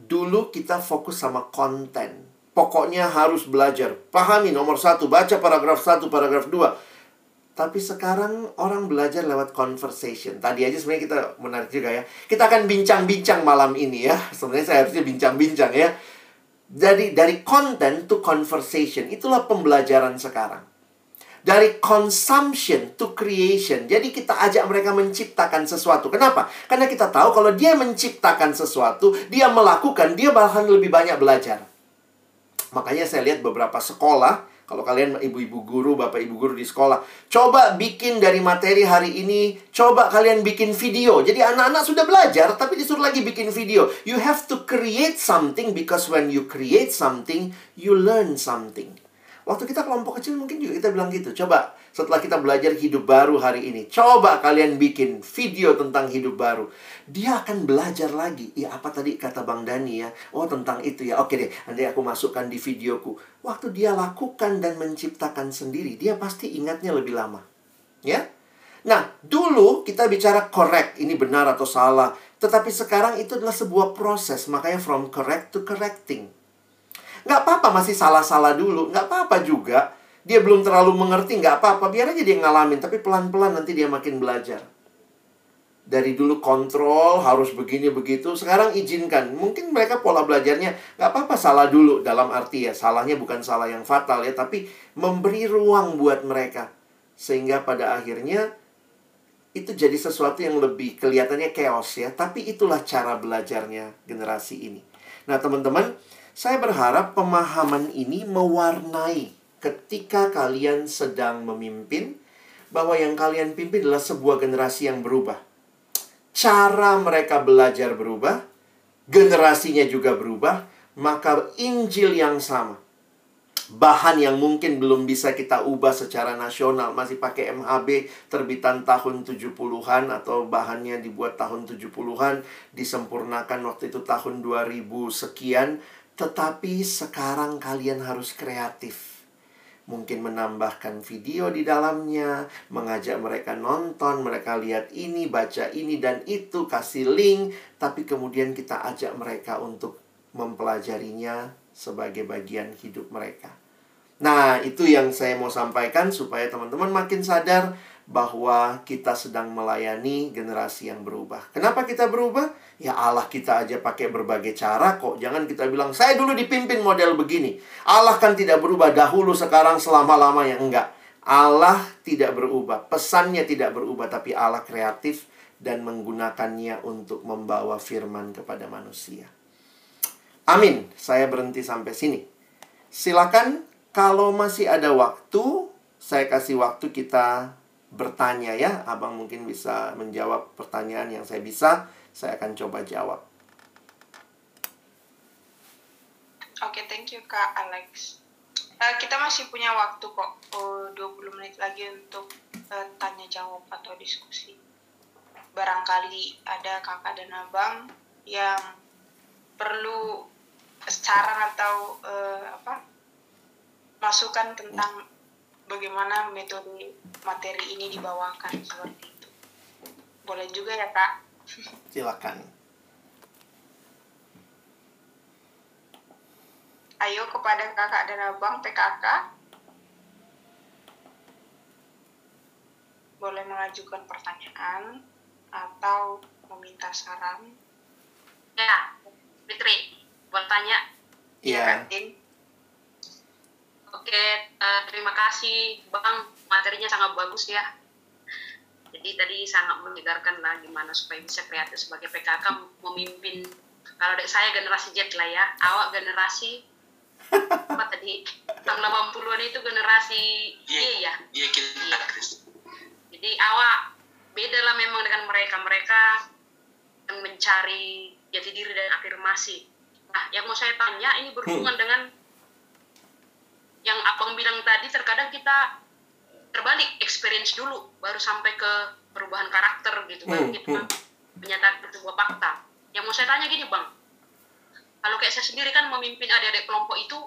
Dulu kita fokus sama konten. Pokoknya harus belajar. Pahami nomor satu, baca paragraf satu, paragraf dua. Tapi sekarang orang belajar lewat conversation. Tadi aja sebenarnya kita menarik juga ya. Kita akan bincang-bincang malam ini ya. Sebenarnya saya harusnya bincang-bincang ya. Jadi dari content to conversation itulah pembelajaran sekarang. Dari consumption to creation. Jadi kita ajak mereka menciptakan sesuatu. Kenapa? Karena kita tahu kalau dia menciptakan sesuatu, dia melakukan, dia bahkan lebih banyak belajar. Makanya saya lihat beberapa sekolah kalau kalian ibu-ibu guru, bapak ibu guru di sekolah, coba bikin dari materi hari ini, coba kalian bikin video. Jadi anak-anak sudah belajar, tapi disuruh lagi bikin video. You have to create something because when you create something, you learn something. Waktu kita kelompok kecil mungkin juga kita bilang gitu. Coba setelah kita belajar hidup baru hari ini, coba kalian bikin video tentang hidup baru. Dia akan belajar lagi. Ya apa tadi kata Bang Dani ya? Oh tentang itu ya. Oke deh, nanti aku masukkan di videoku. Waktu dia lakukan dan menciptakan sendiri, dia pasti ingatnya lebih lama. Ya? Nah, dulu kita bicara correct, ini benar atau salah. Tetapi sekarang itu adalah sebuah proses, makanya from correct to correcting. Nggak apa-apa masih salah-salah dulu. Nggak apa-apa juga. Dia belum terlalu mengerti, nggak apa-apa. Biar aja dia ngalamin. Tapi pelan-pelan nanti dia makin belajar. Dari dulu kontrol, harus begini begitu. Sekarang izinkan. Mungkin mereka pola belajarnya nggak apa-apa salah dulu. Dalam arti ya, salahnya bukan salah yang fatal ya. Tapi memberi ruang buat mereka. Sehingga pada akhirnya itu jadi sesuatu yang lebih kelihatannya chaos ya. Tapi itulah cara belajarnya generasi ini. Nah teman-teman, saya berharap pemahaman ini mewarnai ketika kalian sedang memimpin bahwa yang kalian pimpin adalah sebuah generasi yang berubah. Cara mereka belajar berubah, generasinya juga berubah, maka Injil yang sama bahan yang mungkin belum bisa kita ubah secara nasional masih pakai MHB terbitan tahun 70-an atau bahannya dibuat tahun 70-an disempurnakan waktu itu tahun 2000 sekian tetapi sekarang kalian harus kreatif. Mungkin menambahkan video di dalamnya, mengajak mereka nonton, mereka lihat ini, baca ini dan itu, kasih link, tapi kemudian kita ajak mereka untuk mempelajarinya sebagai bagian hidup mereka. Nah, itu yang saya mau sampaikan supaya teman-teman makin sadar bahwa kita sedang melayani generasi yang berubah. Kenapa kita berubah? Ya Allah kita aja pakai berbagai cara kok. Jangan kita bilang, saya dulu dipimpin model begini. Allah kan tidak berubah dahulu, sekarang, selama-lamanya. Enggak. Allah tidak berubah. Pesannya tidak berubah, tapi Allah kreatif dan menggunakannya untuk membawa firman kepada manusia. Amin. Saya berhenti sampai sini. Silakan kalau masih ada waktu, saya kasih waktu kita bertanya ya. Abang mungkin bisa menjawab pertanyaan yang saya bisa. Saya akan coba jawab. Oke, okay, thank you Kak Alex. Uh, kita masih punya waktu kok uh, 20 menit lagi untuk uh, tanya jawab atau diskusi. Barangkali ada kakak dan abang yang perlu saran atau uh, apa masukan tentang bagaimana metode materi ini dibawakan seperti itu. Boleh juga ya kak? Silakan. Ayo kepada kakak dan abang PKK. Boleh mengajukan pertanyaan atau meminta saran. Ya, Fitri, boleh tanya? Iya. Yeah. Oke, uh, terima kasih Bang, materinya sangat bagus ya. Jadi tadi sangat menyegarkan lah gimana supaya bisa kreatif sebagai PKK memimpin. Kalau saya generasi Z lah ya, awak generasi apa tadi tahun 80-an itu generasi Y ya. Iya kita Chris. Jadi awak beda lah memang dengan mereka. Mereka yang mencari jati diri dan afirmasi. Nah, yang mau saya tanya ini berhubungan hmm. dengan yang abang bilang tadi terkadang kita terbalik experience dulu baru sampai ke perubahan karakter gitu baru hmm, kita hmm. menyatakan sebuah fakta. Yang mau saya tanya gini bang. Kalau kayak saya sendiri kan memimpin adik-adik kelompok itu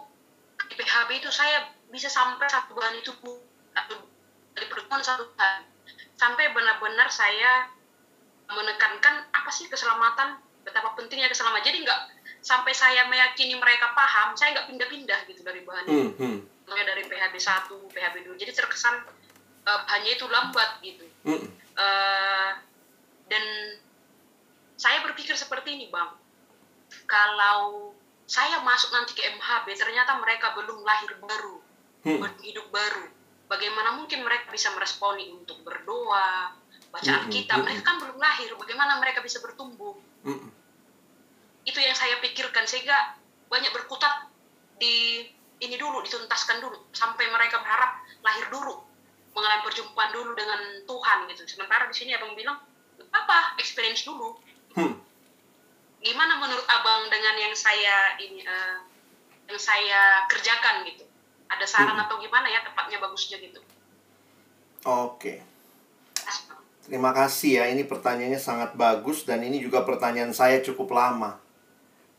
di PHB itu saya bisa sampai satu bulan itu atau dari pertemuan satu bulan sampai benar-benar saya menekankan apa sih keselamatan betapa pentingnya keselamatan. Jadi nggak sampai saya meyakini mereka paham saya nggak pindah-pindah gitu dari bahan hmm, hmm. dari PHB 1 PHB 2 jadi terkesan bahannya itu lambat gitu Mm. uh, dan saya berpikir seperti ini bang kalau saya masuk nanti ke MHB ternyata mereka belum lahir baru Hmm. belum hidup baru bagaimana mungkin mereka bisa meresponi untuk berdoa bacaan Mm-mm, kita mm-mm. mereka kan belum lahir bagaimana mereka bisa bertumbuh Mm. itu yang saya pikirkan sehingga banyak berkutat di ini dulu dituntaskan dulu sampai mereka berharap lahir dulu mengalami perjumpaan dulu dengan Tuhan gitu sementara di sini abang bilang "Nggak apa experience dulu Hmm. gimana menurut abang dengan yang saya ini eh, yang saya kerjakan gitu ada saran Hmm. atau gimana ya tepatnya bagusnya gitu Oke. Terima kasih ya, ini pertanyaannya sangat bagus dan ini juga pertanyaan saya cukup lama.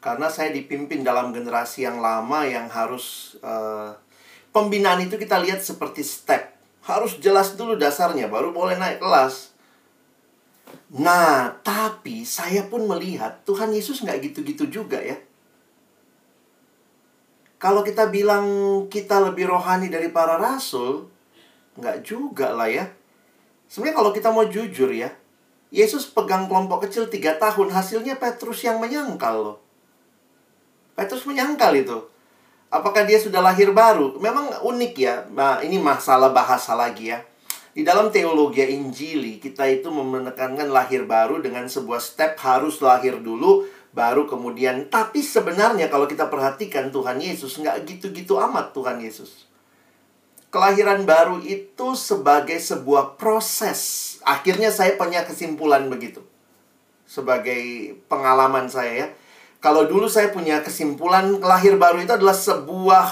Karena saya dipimpin dalam generasi yang lama yang harus eh, pembinaan itu kita lihat seperti step. Harus jelas dulu dasarnya baru boleh naik kelas. Nah, tapi saya pun melihat Tuhan Yesus nggak gitu-gitu juga ya. Kalau kita bilang kita lebih rohani dari para rasul, nggak juga lah ya. Sebenarnya kalau kita mau jujur ya, Yesus pegang kelompok kecil tiga tahun, hasilnya Petrus yang menyangkal loh. Petrus menyangkal itu. Apakah dia sudah lahir baru? Memang unik ya. Nah, ini masalah bahasa lagi ya. Di dalam teologi Injili, kita itu menekankan lahir baru dengan sebuah step harus lahir dulu, baru kemudian. Tapi sebenarnya kalau kita perhatikan Tuhan Yesus, nggak gitu-gitu amat Tuhan Yesus. Kelahiran baru itu sebagai sebuah proses. Akhirnya saya punya kesimpulan begitu. Sebagai pengalaman saya ya. Kalau dulu saya punya kesimpulan lahir baru itu adalah sebuah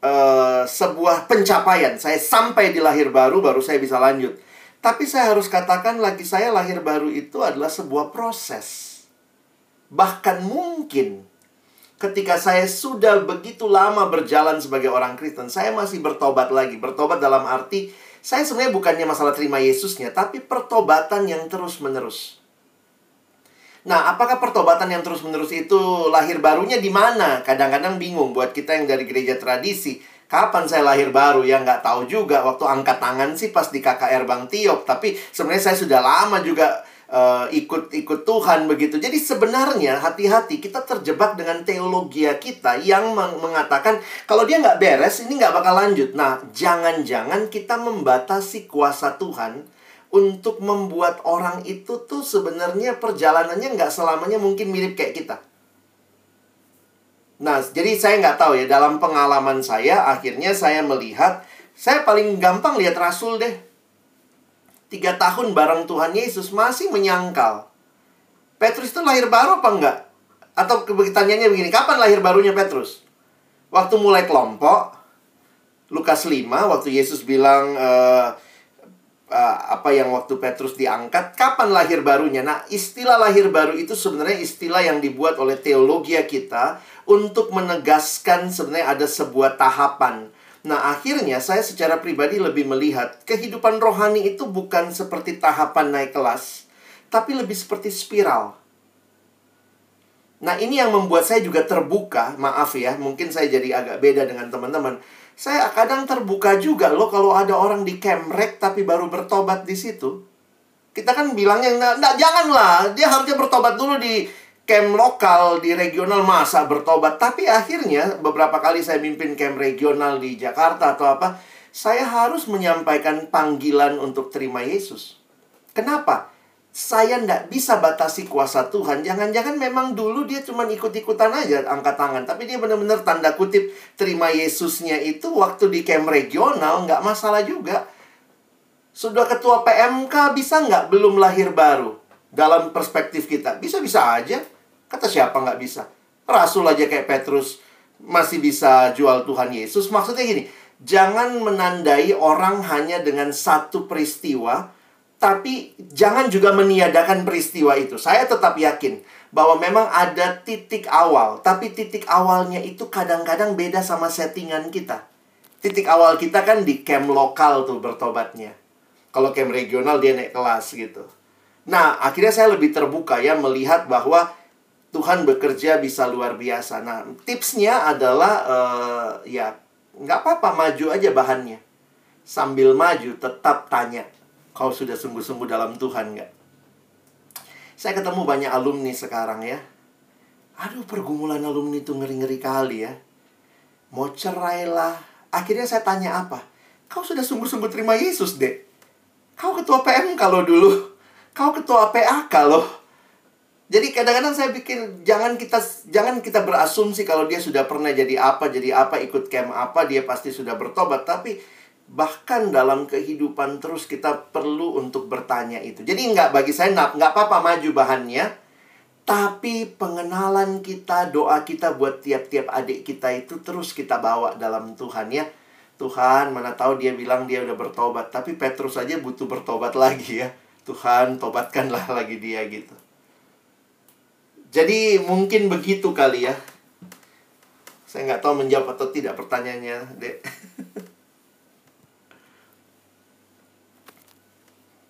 eh, sebuah pencapaian. Saya sampai di lahir baru baru saya bisa lanjut. Tapi saya harus katakan lagi saya lahir baru itu adalah sebuah proses. Bahkan mungkin ketika saya sudah begitu lama berjalan sebagai orang Kristen, saya masih bertobat lagi. Bertobat dalam arti saya sebenarnya bukannya masalah terima Yesusnya, tapi pertobatan yang terus-menerus. Nah, apakah pertobatan yang terus-menerus itu lahir barunya di mana? Kadang-kadang bingung buat kita yang dari gereja tradisi. Kapan saya lahir baru? Ya nggak tahu juga. Waktu angkat tangan sih pas di KKR Bang Tiop. Tapi sebenarnya saya sudah lama juga eh, ikut-ikut Tuhan begitu. Jadi sebenarnya hati-hati kita terjebak dengan teologi kita yang meng- mengatakan kalau dia nggak beres ini nggak bakal lanjut. Nah, jangan-jangan kita membatasi kuasa Tuhan untuk membuat orang itu tuh sebenarnya perjalanannya nggak selamanya mungkin mirip kayak kita. Nah, jadi saya nggak tahu ya dalam pengalaman saya akhirnya saya melihat saya paling gampang lihat Rasul deh. Tiga tahun bareng Tuhan Yesus masih menyangkal. Petrus itu lahir baru apa enggak? Atau pertanyaannya begini, kapan lahir barunya Petrus? Waktu mulai kelompok, Lukas 5, waktu Yesus bilang, eh, uh, apa yang waktu Petrus diangkat, kapan lahir barunya? Nah, istilah lahir baru itu sebenarnya istilah yang dibuat oleh teologi kita untuk menegaskan sebenarnya ada sebuah tahapan. Nah, akhirnya saya secara pribadi lebih melihat kehidupan rohani itu bukan seperti tahapan naik kelas, tapi lebih seperti spiral. Nah, ini yang membuat saya juga terbuka. Maaf ya, mungkin saya jadi agak beda dengan teman-teman. Saya kadang terbuka juga loh kalau ada orang di Kemrek tapi baru bertobat di situ. Kita kan bilangnya, nah, nah, janganlah, dia harusnya bertobat dulu di camp lokal, di regional masa bertobat. Tapi akhirnya beberapa kali saya mimpin camp regional di Jakarta atau apa, saya harus menyampaikan panggilan untuk terima Yesus. Kenapa? Saya nggak bisa batasi kuasa Tuhan. Jangan-jangan memang dulu dia cuma ikut-ikutan aja angkat tangan. Tapi dia benar-benar tanda kutip terima Yesusnya itu waktu di camp regional nggak masalah juga. Sudah ketua PMK bisa nggak belum lahir baru? Dalam perspektif kita. Bisa-bisa aja. Kata siapa nggak bisa? Rasul aja kayak Petrus masih bisa jual Tuhan Yesus. Maksudnya gini, jangan menandai orang hanya dengan satu peristiwa tapi jangan juga meniadakan peristiwa itu. Saya tetap yakin bahwa memang ada titik awal, tapi titik awalnya itu kadang-kadang beda sama settingan kita. Titik awal kita kan di camp lokal tuh bertobatnya. Kalau camp regional dia naik kelas gitu. Nah, akhirnya saya lebih terbuka ya melihat bahwa Tuhan bekerja bisa luar biasa. Nah, tipsnya adalah eh, ya nggak apa-apa maju aja bahannya. sambil maju tetap tanya, kau sudah sungguh-sungguh dalam Tuhan nggak? Saya ketemu banyak alumni sekarang ya. Aduh, pergumulan alumni itu ngeri-ngeri kali ya. Mau cerai lah. Akhirnya saya tanya apa? Kau sudah sungguh-sungguh terima Yesus, dek. Kau ketua PM kalau dulu. Kau ketua PAK loh. Jadi kadang-kadang saya bikin jangan kita jangan kita berasumsi kalau dia sudah pernah jadi apa jadi apa ikut camp apa dia pasti sudah bertobat tapi bahkan dalam kehidupan terus kita perlu untuk bertanya itu. Jadi nggak bagi saya nggak apa-apa maju bahannya, tapi pengenalan kita, doa kita buat tiap-tiap adik kita itu terus kita bawa dalam Tuhan ya. Tuhan, mana tahu dia bilang dia udah bertobat, tapi Petrus aja butuh bertobat lagi ya. Tuhan, tobatkanlah lagi dia gitu. Jadi mungkin begitu kali ya. Saya nggak tahu menjawab atau tidak pertanyaannya, Dek.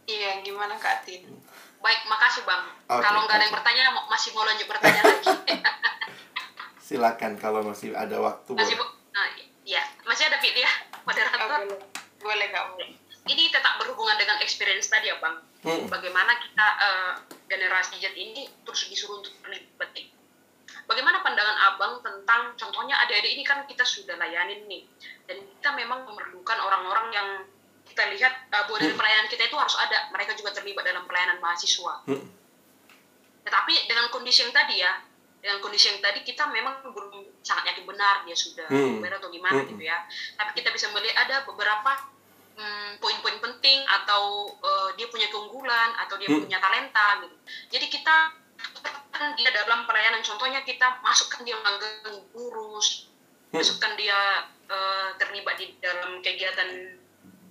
Iya, gimana Kak Tin? Baik, makasih Bang. Oke, kalau nggak ada yang bertanya, masih mau lanjut bertanya lagi. Silakan kalau masih ada waktu. masih, bu- nah, ya, masih ada fit ya, moderator. Oh, boleh. Kak, boleh. Ini tetap berhubungan dengan experience tadi ya Bang. Hmm. Bagaimana kita eh, generasi Z ini terus disuruh untuk terlibat. Bagaimana pandangan Abang tentang contohnya adik-adik ini kan kita sudah layanin nih. Dan kita memang memerlukan orang-orang yang kita lihat bahwa dari pelayanan kita itu harus ada. Mereka juga terlibat dalam pelayanan mahasiswa. Hmm. Tetapi dengan kondisi yang tadi ya, dengan kondisi yang tadi kita memang belum sangat yakin benar dia sudah Hmm. benar atau gimana Hmm. gitu ya. Tapi kita bisa melihat ada beberapa hmm, poin-poin penting atau eh, dia punya keunggulan atau dia Hmm. punya talenta gitu. Jadi kita masukkan dia dalam pelayanan contohnya kita masukkan dia magang gurus, Hmm. masukkan dia eh, terlibat di dalam kegiatan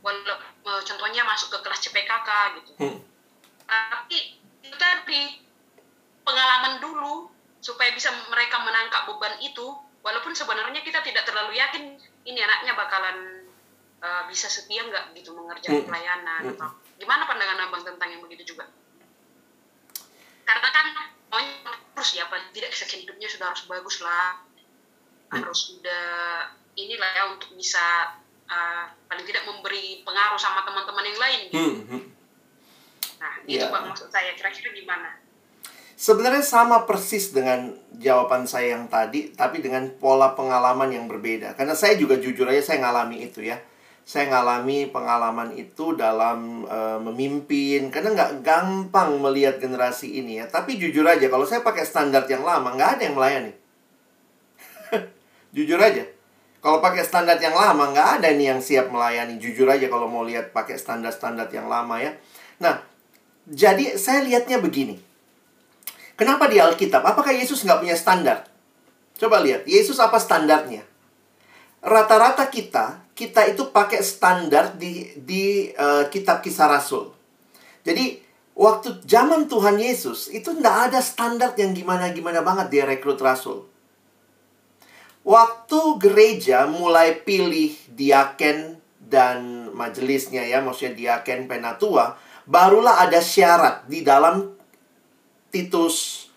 walau contohnya masuk ke kelas CPKK gitu Hmm. tapi itu tadi pengalaman dulu supaya bisa mereka menangkap beban itu walaupun sebenarnya kita tidak terlalu yakin ini anaknya bakalan uh, bisa setia nggak gitu mengerjakan Hmm. pelayanan Hmm. atau gimana pandangan abang tentang yang begitu juga karena kan maunya terus ya apa tidak sekian hidupnya sudah harus bagus lah Hmm. harus sudah inilah ya untuk bisa uh, paling tidak memberi pengaruh sama teman-teman yang lain gitu. Hmm, hmm. Nah, itu Ya. bang maksud saya kira-kira gimana? Sebenarnya sama persis dengan jawaban saya yang tadi, tapi dengan pola pengalaman yang berbeda. Karena saya juga jujur aja saya ngalami itu ya. Saya ngalami pengalaman itu dalam eh, memimpin, karena nggak gampang melihat generasi ini ya. Tapi jujur aja, kalau saya pakai standar yang lama, nggak ada yang melayani. jujur aja. Kalau pakai standar yang lama, nggak ada nih yang siap melayani. Jujur aja kalau mau lihat pakai standar-standar yang lama ya. Nah, jadi saya lihatnya begini. Kenapa di Alkitab? Apakah Yesus nggak punya standar? Coba lihat, Yesus apa standarnya? Rata-rata kita, kita itu pakai standar di di eh, kitab kisah Rasul. Jadi waktu zaman Tuhan Yesus itu nggak ada standar yang gimana-gimana banget dia rekrut Rasul. Waktu gereja mulai pilih diaken dan majelisnya ya, maksudnya diaken penatua, barulah ada syarat di dalam Titus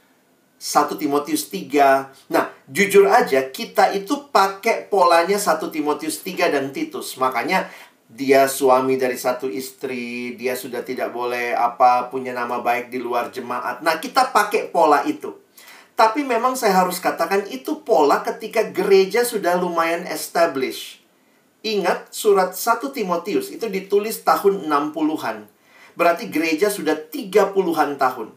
1 Timotius 3. Nah, jujur aja kita itu pakai polanya 1 Timotius 3 dan Titus. Makanya dia suami dari satu istri, dia sudah tidak boleh apa punya nama baik di luar jemaat. Nah, kita pakai pola itu. Tapi memang saya harus katakan itu pola ketika gereja sudah lumayan established. Ingat surat 1 Timotius itu ditulis tahun 60-an. Berarti gereja sudah 30-an tahun.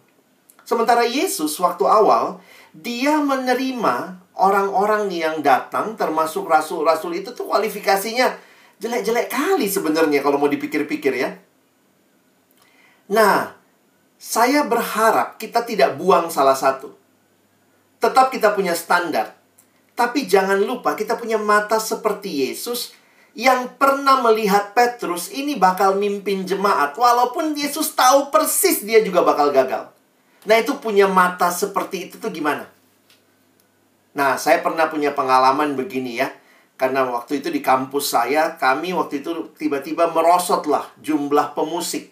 Sementara Yesus waktu awal dia menerima orang-orang yang datang termasuk rasul-rasul itu tuh kualifikasinya jelek-jelek kali sebenarnya kalau mau dipikir-pikir ya. Nah, saya berharap kita tidak buang salah satu. Tetap kita punya standar. Tapi jangan lupa kita punya mata seperti Yesus yang pernah melihat Petrus ini bakal mimpin jemaat. Walaupun Yesus tahu persis dia juga bakal gagal. Nah itu punya mata seperti itu tuh gimana? Nah saya pernah punya pengalaman begini ya. Karena waktu itu di kampus saya, kami waktu itu tiba-tiba merosotlah jumlah pemusik.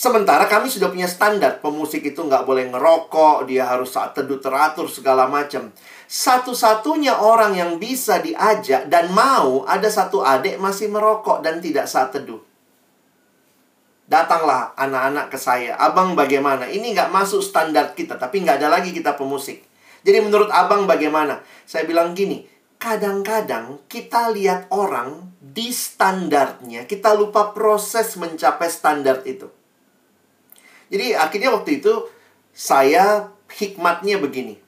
Sementara kami sudah punya standar, pemusik itu nggak boleh ngerokok, dia harus saat teduh teratur segala macam. Satu-satunya orang yang bisa diajak dan mau ada satu adik masih merokok dan tidak saat teduh. Datanglah anak-anak ke saya, abang bagaimana? Ini nggak masuk standar kita, tapi nggak ada lagi kita pemusik. Jadi menurut abang bagaimana? Saya bilang gini, kadang-kadang kita lihat orang di standarnya, kita lupa proses mencapai standar itu. Jadi akhirnya waktu itu saya hikmatnya begini.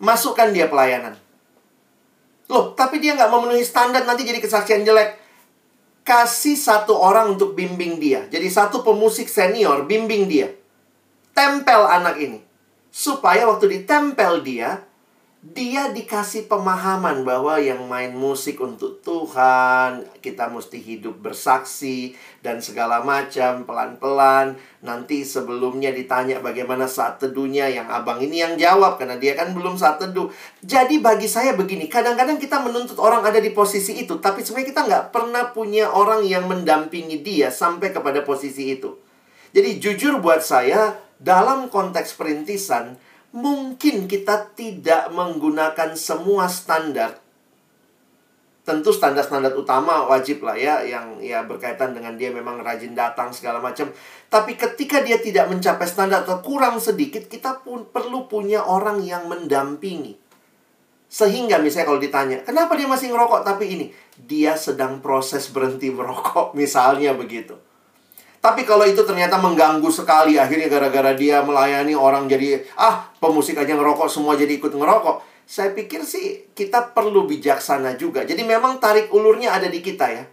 Masukkan dia pelayanan. Loh, tapi dia nggak memenuhi standar nanti jadi kesaksian jelek. Kasih satu orang untuk bimbing dia. Jadi satu pemusik senior bimbing dia. Tempel anak ini. Supaya waktu ditempel dia, dia dikasih pemahaman bahwa yang main musik untuk Tuhan, kita mesti hidup bersaksi dan segala macam pelan-pelan. Nanti sebelumnya ditanya bagaimana saat teduhnya yang abang ini yang jawab karena dia kan belum saat teduh. Jadi bagi saya begini, kadang-kadang kita menuntut orang ada di posisi itu, tapi sebenarnya kita nggak pernah punya orang yang mendampingi dia sampai kepada posisi itu. Jadi jujur buat saya, dalam konteks perintisan, mungkin kita tidak menggunakan semua standar. Tentu standar-standar utama wajib lah ya yang ya berkaitan dengan dia memang rajin datang segala macam. Tapi ketika dia tidak mencapai standar atau kurang sedikit, kita pun perlu punya orang yang mendampingi. Sehingga misalnya kalau ditanya, kenapa dia masih ngerokok tapi ini? Dia sedang proses berhenti merokok, misalnya begitu. Tapi kalau itu ternyata mengganggu sekali akhirnya gara-gara dia melayani orang jadi ah pemusik aja ngerokok semua jadi ikut ngerokok. Saya pikir sih kita perlu bijaksana juga. Jadi memang tarik ulurnya ada di kita ya.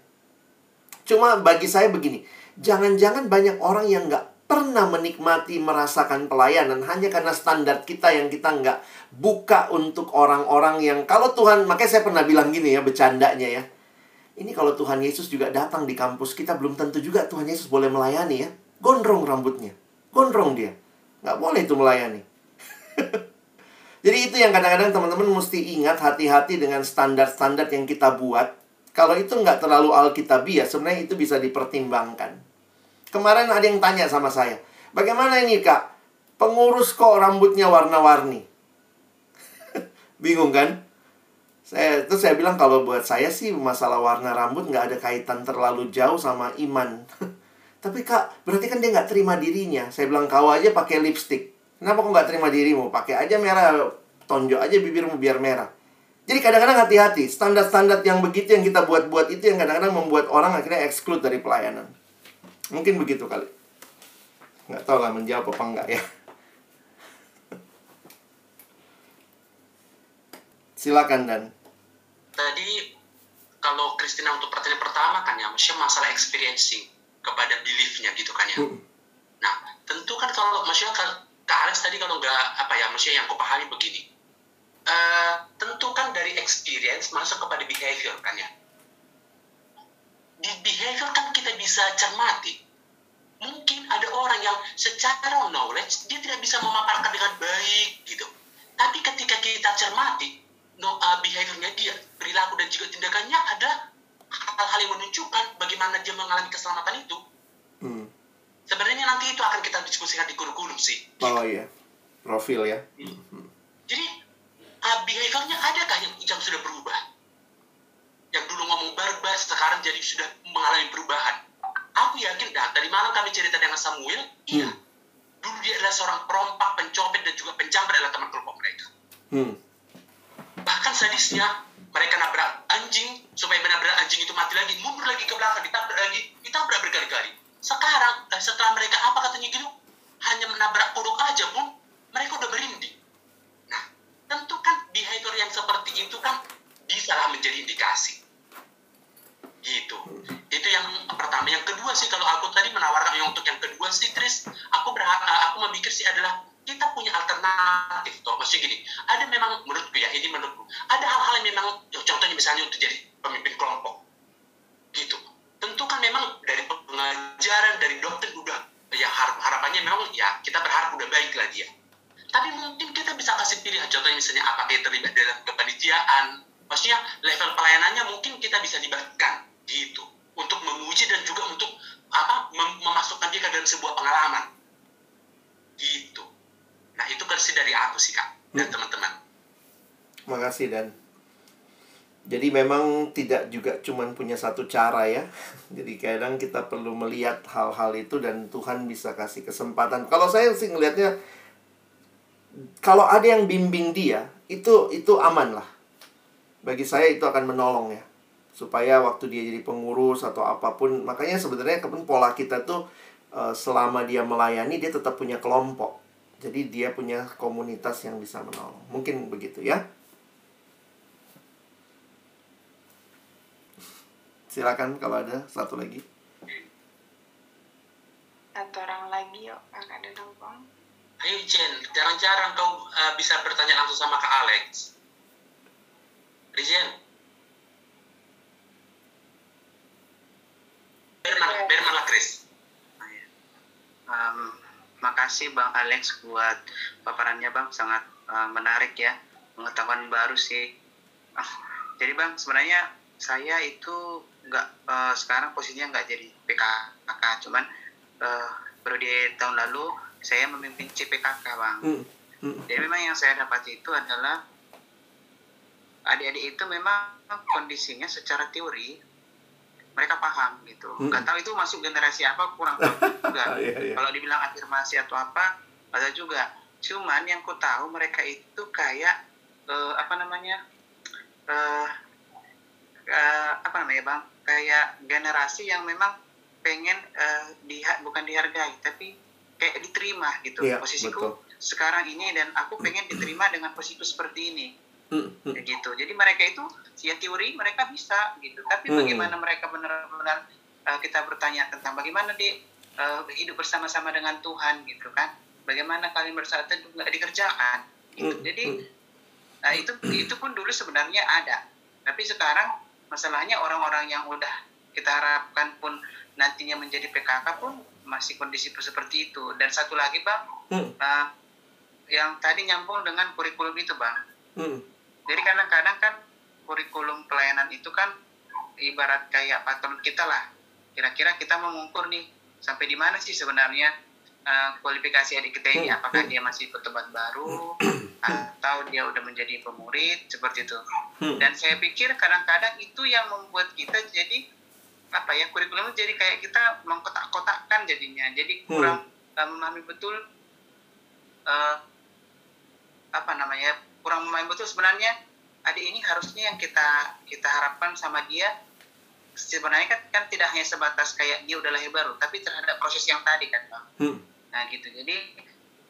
Cuma bagi saya begini, jangan-jangan banyak orang yang nggak pernah menikmati merasakan pelayanan hanya karena standar kita yang kita nggak buka untuk orang-orang yang kalau Tuhan makanya saya pernah bilang gini ya bercandanya ya ini kalau Tuhan Yesus juga datang di kampus kita, belum tentu juga Tuhan Yesus boleh melayani ya. Gondrong rambutnya. Gondrong dia. Nggak boleh itu melayani. Jadi itu yang kadang-kadang teman-teman mesti ingat hati-hati dengan standar-standar yang kita buat. Kalau itu nggak terlalu alkitabiah, sebenarnya itu bisa dipertimbangkan. Kemarin ada yang tanya sama saya, bagaimana ini kak? Pengurus kok rambutnya warna-warni? Bingung kan? Saya terus saya bilang kalau buat saya sih masalah warna rambut nggak ada kaitan terlalu jauh sama iman. Tapi kak, berarti kan dia nggak terima dirinya. Saya bilang kau aja pakai lipstick. Kenapa kau nggak terima dirimu? Pakai aja merah, tonjok aja bibirmu biar merah. Jadi kadang-kadang hati-hati. Standar-standar yang begitu yang kita buat-buat itu yang kadang-kadang membuat orang akhirnya exclude dari pelayanan. Mungkin begitu kali. Nggak tahu lah menjawab apa enggak ya. Silakan Dan. Tadi kalau Kristina untuk pertanyaan pertama kan ya, maksudnya masalah experiencing kepada beliefnya gitu kan ya. Hmm. Nah, tentu kan kalau maksudnya kan Kak Alex tadi kalau nggak apa ya, maksudnya yang aku pahami begini. Uh, tentu kan dari experience masuk kepada behavior kan ya. Di behavior kan kita bisa cermati. Mungkin ada orang yang secara knowledge dia tidak bisa memaparkan dengan baik gitu. Tapi ketika kita cermati, no, uh, behaviornya dia, perilaku dan juga tindakannya ada hal-hal yang menunjukkan bagaimana dia mengalami keselamatan itu. Hmm. Sebenarnya nanti itu akan kita diskusikan di kurikulum sih. Oh gitu. iya, profil ya. Hmm. hmm. Jadi uh, behaviornya adakah yang, yang sudah berubah? Yang dulu ngomong barbar, sekarang jadi sudah mengalami perubahan. Aku yakin dah, dari malam kami cerita dengan Samuel, iya. Hmm. Dulu dia adalah seorang perompak, pencopet, dan juga pencamper adalah teman kelompok mereka. Hmm bahkan sadisnya mereka nabrak anjing supaya menabrak anjing itu mati lagi mundur lagi ke belakang ditabrak lagi ditabrak berkali-kali. Sekarang eh, setelah mereka apa katanya gitu? Hanya menabrak uruk aja pun mereka udah berinding nah tentu kan behavior yang seperti itu kan bisa lah menjadi indikasi. Gitu. Itu yang pertama. Yang kedua sih kalau aku tadi menawarkan yang untuk yang kedua sih Chris aku berharap aku memikir sih adalah kita punya alternatif toh. Maksudnya gini ada memang menurutku ya ini menurutku ada hal-hal yang memang ya, contohnya misalnya untuk jadi pemimpin kelompok. Gitu. Tentu kan memang dari pengajaran dari dokter udah ya harapannya memang ya kita berharap udah baik lah dia. Tapi mungkin kita bisa kasih pilihan contohnya misalnya apakah terlibat dalam kepanitiaan. Maksudnya level pelayanannya mungkin kita bisa libatkan gitu. Untuk menguji dan juga untuk apa mem memasukkan dia ke dalam sebuah pengalaman. Gitu nah itu versi dari aku sih kak dan teman-teman Makasih Dan. Jadi memang tidak juga cuman punya satu cara ya. Jadi kadang kita perlu melihat hal-hal itu dan Tuhan bisa kasih kesempatan. Kalau saya sih ngelihatnya kalau ada yang bimbing dia, itu itu aman lah. Bagi saya itu akan menolong ya. Supaya waktu dia jadi pengurus atau apa pun, makanya sebenarnya kepun pola kita tuh eh, selama dia melayani dia tetap punya kelompok. Jadi dia punya komunitas yang bisa menolong. Mungkin begitu ya. Silakan kalau ada satu lagi. Atau orang lagi yuk, kakak dan Bang. ayo Jen jarang-jarang kau uh, bisa bertanya langsung sama kak Alex Rijen makasih Bang Alex buat paparannya Bang, sangat uh, menarik ya, pengetahuan baru sih. Ah, jadi Bang, sebenarnya saya itu nggak uh, sekarang posisinya nggak jadi PKK, cuman uh, baru di tahun lalu saya memimpin CPKK Bang. Hmm. Hmm. Jadi memang yang saya dapat itu adalah adik-adik itu memang kondisinya secara teori mereka paham gitu. Hmm. Nggak tahu itu masuk generasi apa kurang tahu juga. Iya, iya. Kalau dibilang afirmasi atau apa, ada juga. Cuman yang ku tahu mereka itu kayak eh, apa namanya? eh eh, apa namanya bang? Kayak generasi yang memang pengen eh, diha bukan dihargai, tapi kayak diterima gitu. Iya, Posisiku betul. sekarang ini dan aku pengen diterima dengan posisiku seperti ini Hmm. Hmm. kayak gitu jadi mereka itu ya teori mereka bisa gitu tapi Hmm. bagaimana mereka benar-benar uh, kita bertanya tentang bagaimana di uh, hidup bersama-sama dengan Tuhan gitu kan bagaimana kalian bersatu itu nggak dikerjakan gitu Hmm. jadi nah, itu itu pun dulu sebenarnya ada tapi sekarang masalahnya orang-orang yang udah kita harapkan pun nantinya menjadi PKK pun masih kondisi seperti itu dan satu lagi bang Hmm. uh, yang tadi nyambung dengan kurikulum itu bang Hmm. Jadi kadang-kadang kan kurikulum pelayanan itu kan ibarat kayak patron kita lah. Kira-kira kita mau mengukur nih sampai di mana sih sebenarnya eh, kualifikasi adik kita ini. Hmm. Apakah dia masih pertemuan baru atau dia udah menjadi pemurid seperti itu. Hmm. Dan saya pikir kadang-kadang itu yang membuat kita jadi apa ya kurikulum jadi kayak kita mengkotak-kotakkan jadinya. Jadi kurang eh, memahami betul eh, apa namanya kurang memahami betul sebenarnya adik ini harusnya yang kita kita harapkan sama dia sebenarnya kan, kan tidak hanya sebatas kayak dia udah lahir baru tapi terhadap proses yang tadi kan bang Hmm. nah gitu jadi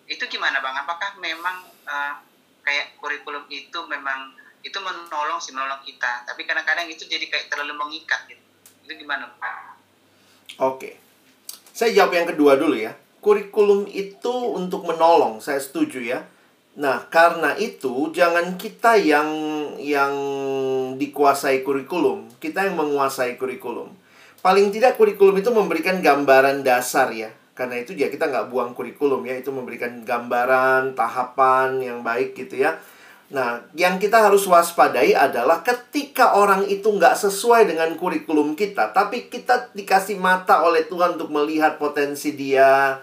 itu gimana bang apakah memang eh, kayak kurikulum itu memang itu menolong sih menolong kita tapi kadang-kadang itu jadi kayak terlalu mengikat gitu itu gimana bang? Oke. Saya jawab yang kedua dulu ya. Kurikulum itu untuk menolong, saya setuju ya. Nah, karena itu jangan kita yang yang dikuasai kurikulum, kita yang menguasai kurikulum. Paling tidak kurikulum itu memberikan gambaran dasar ya. Karena itu ya kita nggak buang kurikulum ya, itu memberikan gambaran, tahapan yang baik gitu ya. Nah, yang kita harus waspadai adalah ketika orang itu nggak sesuai dengan kurikulum kita, tapi kita dikasih mata oleh Tuhan untuk melihat potensi dia,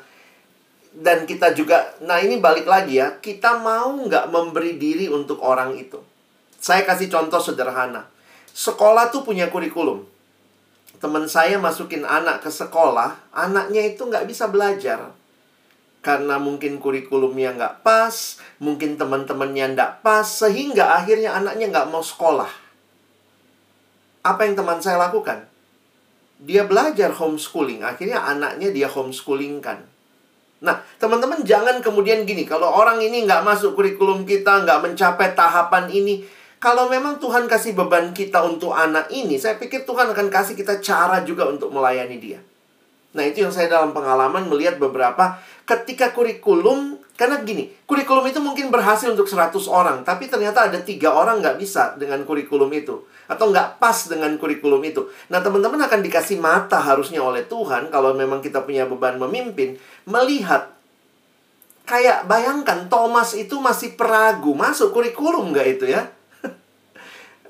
dan kita juga, nah ini balik lagi ya, kita mau nggak memberi diri untuk orang itu. Saya kasih contoh sederhana. Sekolah tuh punya kurikulum. Teman saya masukin anak ke sekolah, anaknya itu nggak bisa belajar karena mungkin kurikulumnya nggak pas, mungkin teman-temannya nggak pas, sehingga akhirnya anaknya nggak mau sekolah. Apa yang teman saya lakukan? Dia belajar homeschooling, akhirnya anaknya dia homeschoolingkan. Nah, teman-teman jangan kemudian gini, kalau orang ini nggak masuk kurikulum kita, nggak mencapai tahapan ini, kalau memang Tuhan kasih beban kita untuk anak ini, saya pikir Tuhan akan kasih kita cara juga untuk melayani dia. Nah, itu yang saya dalam pengalaman melihat beberapa ketika kurikulum, karena gini, kurikulum itu mungkin berhasil untuk 100 orang, tapi ternyata ada tiga orang nggak bisa dengan kurikulum itu. Atau nggak pas dengan kurikulum itu. Nah, teman-teman akan dikasih mata harusnya oleh Tuhan, kalau memang kita punya beban memimpin, melihat. Kayak bayangkan, Thomas itu masih peragu, masuk kurikulum nggak itu ya?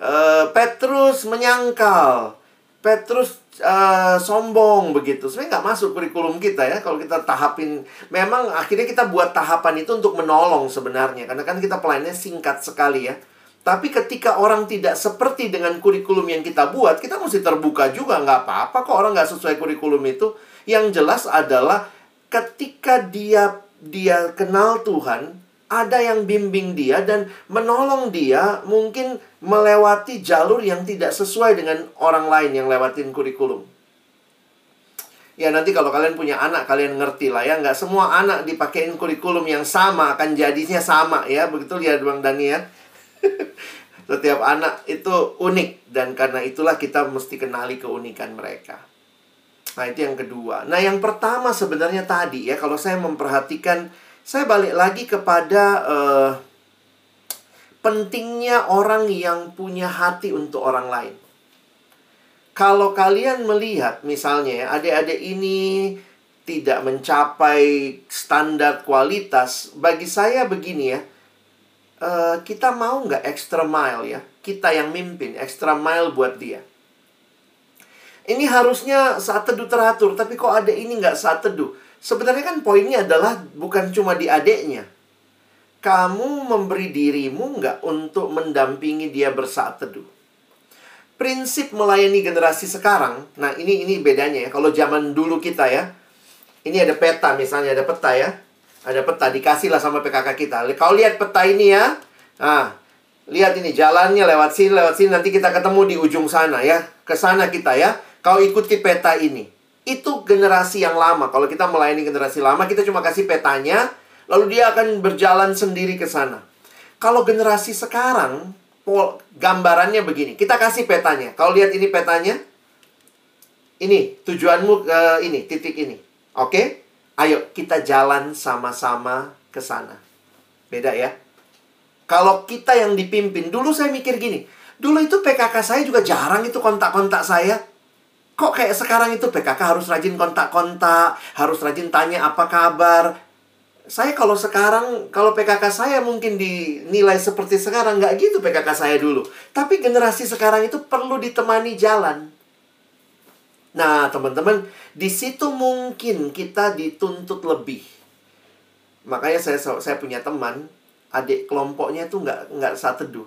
Eh, Petrus menyangkal. Petrus uh, sombong begitu. Sebenarnya nggak masuk kurikulum kita ya kalau kita tahapin. Memang akhirnya kita buat tahapan itu untuk menolong sebenarnya. Karena kan kita pelayannya singkat sekali ya. Tapi ketika orang tidak seperti dengan kurikulum yang kita buat, kita mesti terbuka juga. Nggak apa-apa kok orang nggak sesuai kurikulum itu. Yang jelas adalah ketika dia dia kenal Tuhan, ada yang bimbing dia dan menolong dia mungkin melewati jalur yang tidak sesuai dengan orang lain yang lewatin kurikulum. Ya nanti kalau kalian punya anak kalian ngerti lah ya nggak semua anak dipakein kurikulum yang sama akan jadinya sama ya begitu lihat bang Dani ya. Setiap anak itu unik dan karena itulah kita mesti kenali keunikan mereka. Nah itu yang kedua. Nah yang pertama sebenarnya tadi ya kalau saya memperhatikan saya balik lagi kepada uh, pentingnya orang yang punya hati untuk orang lain. Kalau kalian melihat misalnya ya, adik-adik ini tidak mencapai standar kualitas, bagi saya begini ya, uh, kita mau nggak extra mile ya? Kita yang mimpin, extra mile buat dia. Ini harusnya saat teduh teratur, tapi kok ada ini nggak saat teduh? Sebenarnya kan poinnya adalah bukan cuma di adeknya. Kamu memberi dirimu nggak untuk mendampingi dia bersaat teduh. Prinsip melayani generasi sekarang, nah ini ini bedanya ya. Kalau zaman dulu kita ya, ini ada peta misalnya, ada peta ya. Ada peta, dikasih lah sama PKK kita. Kau lihat peta ini ya. Nah, lihat ini jalannya lewat sini, lewat sini. Nanti kita ketemu di ujung sana ya. Ke sana kita ya. Kau ikuti peta ini itu generasi yang lama. Kalau kita melayani generasi lama, kita cuma kasih petanya, lalu dia akan berjalan sendiri ke sana. Kalau generasi sekarang, gambarannya begini. Kita kasih petanya. Kalau lihat ini petanya, ini tujuanmu ke ini, titik ini. Oke? Ayo kita jalan sama-sama ke sana. Beda ya. Kalau kita yang dipimpin, dulu saya mikir gini. Dulu itu PKK saya juga jarang itu kontak-kontak saya Kok kayak sekarang itu PKK harus rajin kontak-kontak, harus rajin tanya apa kabar. Saya kalau sekarang, kalau PKK saya mungkin dinilai seperti sekarang, nggak gitu PKK saya dulu. Tapi generasi sekarang itu perlu ditemani jalan. Nah, teman-teman, di situ mungkin kita dituntut lebih. Makanya saya saya punya teman, adik kelompoknya tuh nggak nggak saat teduh.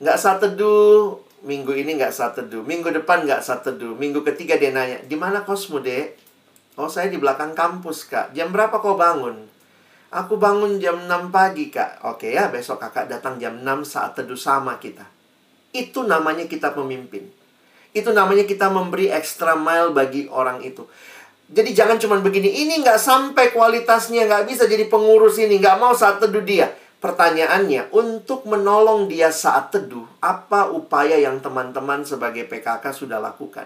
Nggak saat teduh, minggu ini nggak saat teduh, minggu depan nggak saat teduh, minggu ketiga dia nanya, di mana kosmu dek? Oh saya di belakang kampus kak. Jam berapa kau bangun? Aku bangun jam 6 pagi kak. Oke ya besok kakak datang jam 6 saat teduh sama kita. Itu namanya kita pemimpin. Itu namanya kita memberi extra mile bagi orang itu. Jadi jangan cuma begini, ini nggak sampai kualitasnya, nggak bisa jadi pengurus ini, nggak mau saat teduh dia. Pertanyaannya, untuk menolong dia saat teduh, apa upaya yang teman-teman sebagai PKK sudah lakukan?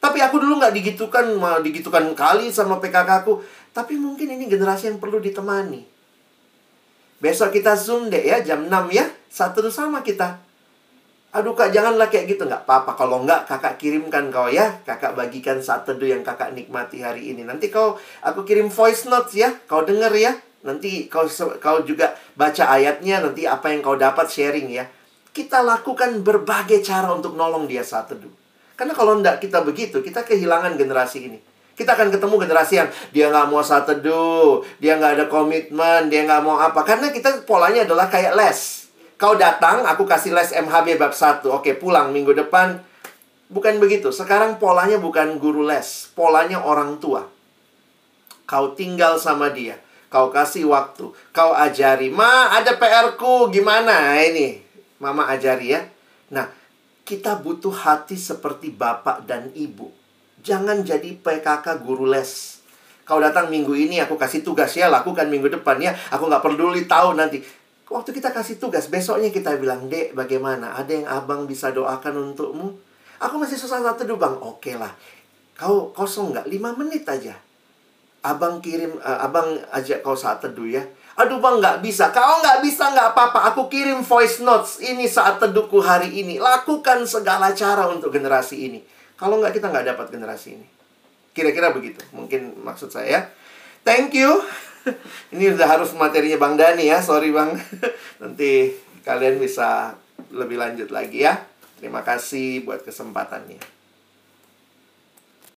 Tapi aku dulu nggak digitukan, digitukan kali sama PKK aku. Tapi mungkin ini generasi yang perlu ditemani. Besok kita Zoom deh ya, jam 6 ya. Teduh sama kita. Aduh kak, janganlah kayak gitu. Nggak apa-apa. Kalau nggak, kakak kirimkan kau ya. Kakak bagikan saat teduh yang kakak nikmati hari ini. Nanti kau, aku kirim voice notes ya. Kau denger ya. Nanti kau kau juga baca ayatnya, nanti apa yang kau dapat sharing ya. Kita lakukan berbagai cara untuk nolong dia saat teduh. Karena kalau tidak kita begitu, kita kehilangan generasi ini. Kita akan ketemu generasi yang dia nggak mau saat teduh, dia nggak ada komitmen, dia nggak mau apa. Karena kita polanya adalah kayak les. Kau datang, aku kasih les MHB bab 1. Oke, pulang minggu depan. Bukan begitu. Sekarang polanya bukan guru les. Polanya orang tua. Kau tinggal sama dia Kau kasih waktu. Kau ajari. Ma, ada PR ku. Gimana ini? Mama ajari ya. Nah, kita butuh hati seperti bapak dan ibu. Jangan jadi PKK guru les. Kau datang minggu ini, aku kasih tugas ya. Lakukan minggu depan ya. Aku nggak peduli tahu nanti. Waktu kita kasih tugas, besoknya kita bilang, Dek, bagaimana? Ada yang abang bisa doakan untukmu? Aku masih susah satu Bang. Oke lah. Kau kosong nggak? Lima menit aja Abang kirim, uh, abang ajak kau saat teduh ya. Aduh bang nggak bisa. Kau nggak bisa nggak apa-apa. Aku kirim voice notes. Ini saat teduhku hari ini. Lakukan segala cara untuk generasi ini. Kalau nggak kita nggak dapat generasi ini. Kira-kira begitu. Mungkin maksud saya. Ya. Thank you. ini udah harus materinya Bang Dani ya. Sorry Bang. Nanti kalian bisa lebih lanjut lagi ya. Terima kasih buat kesempatannya.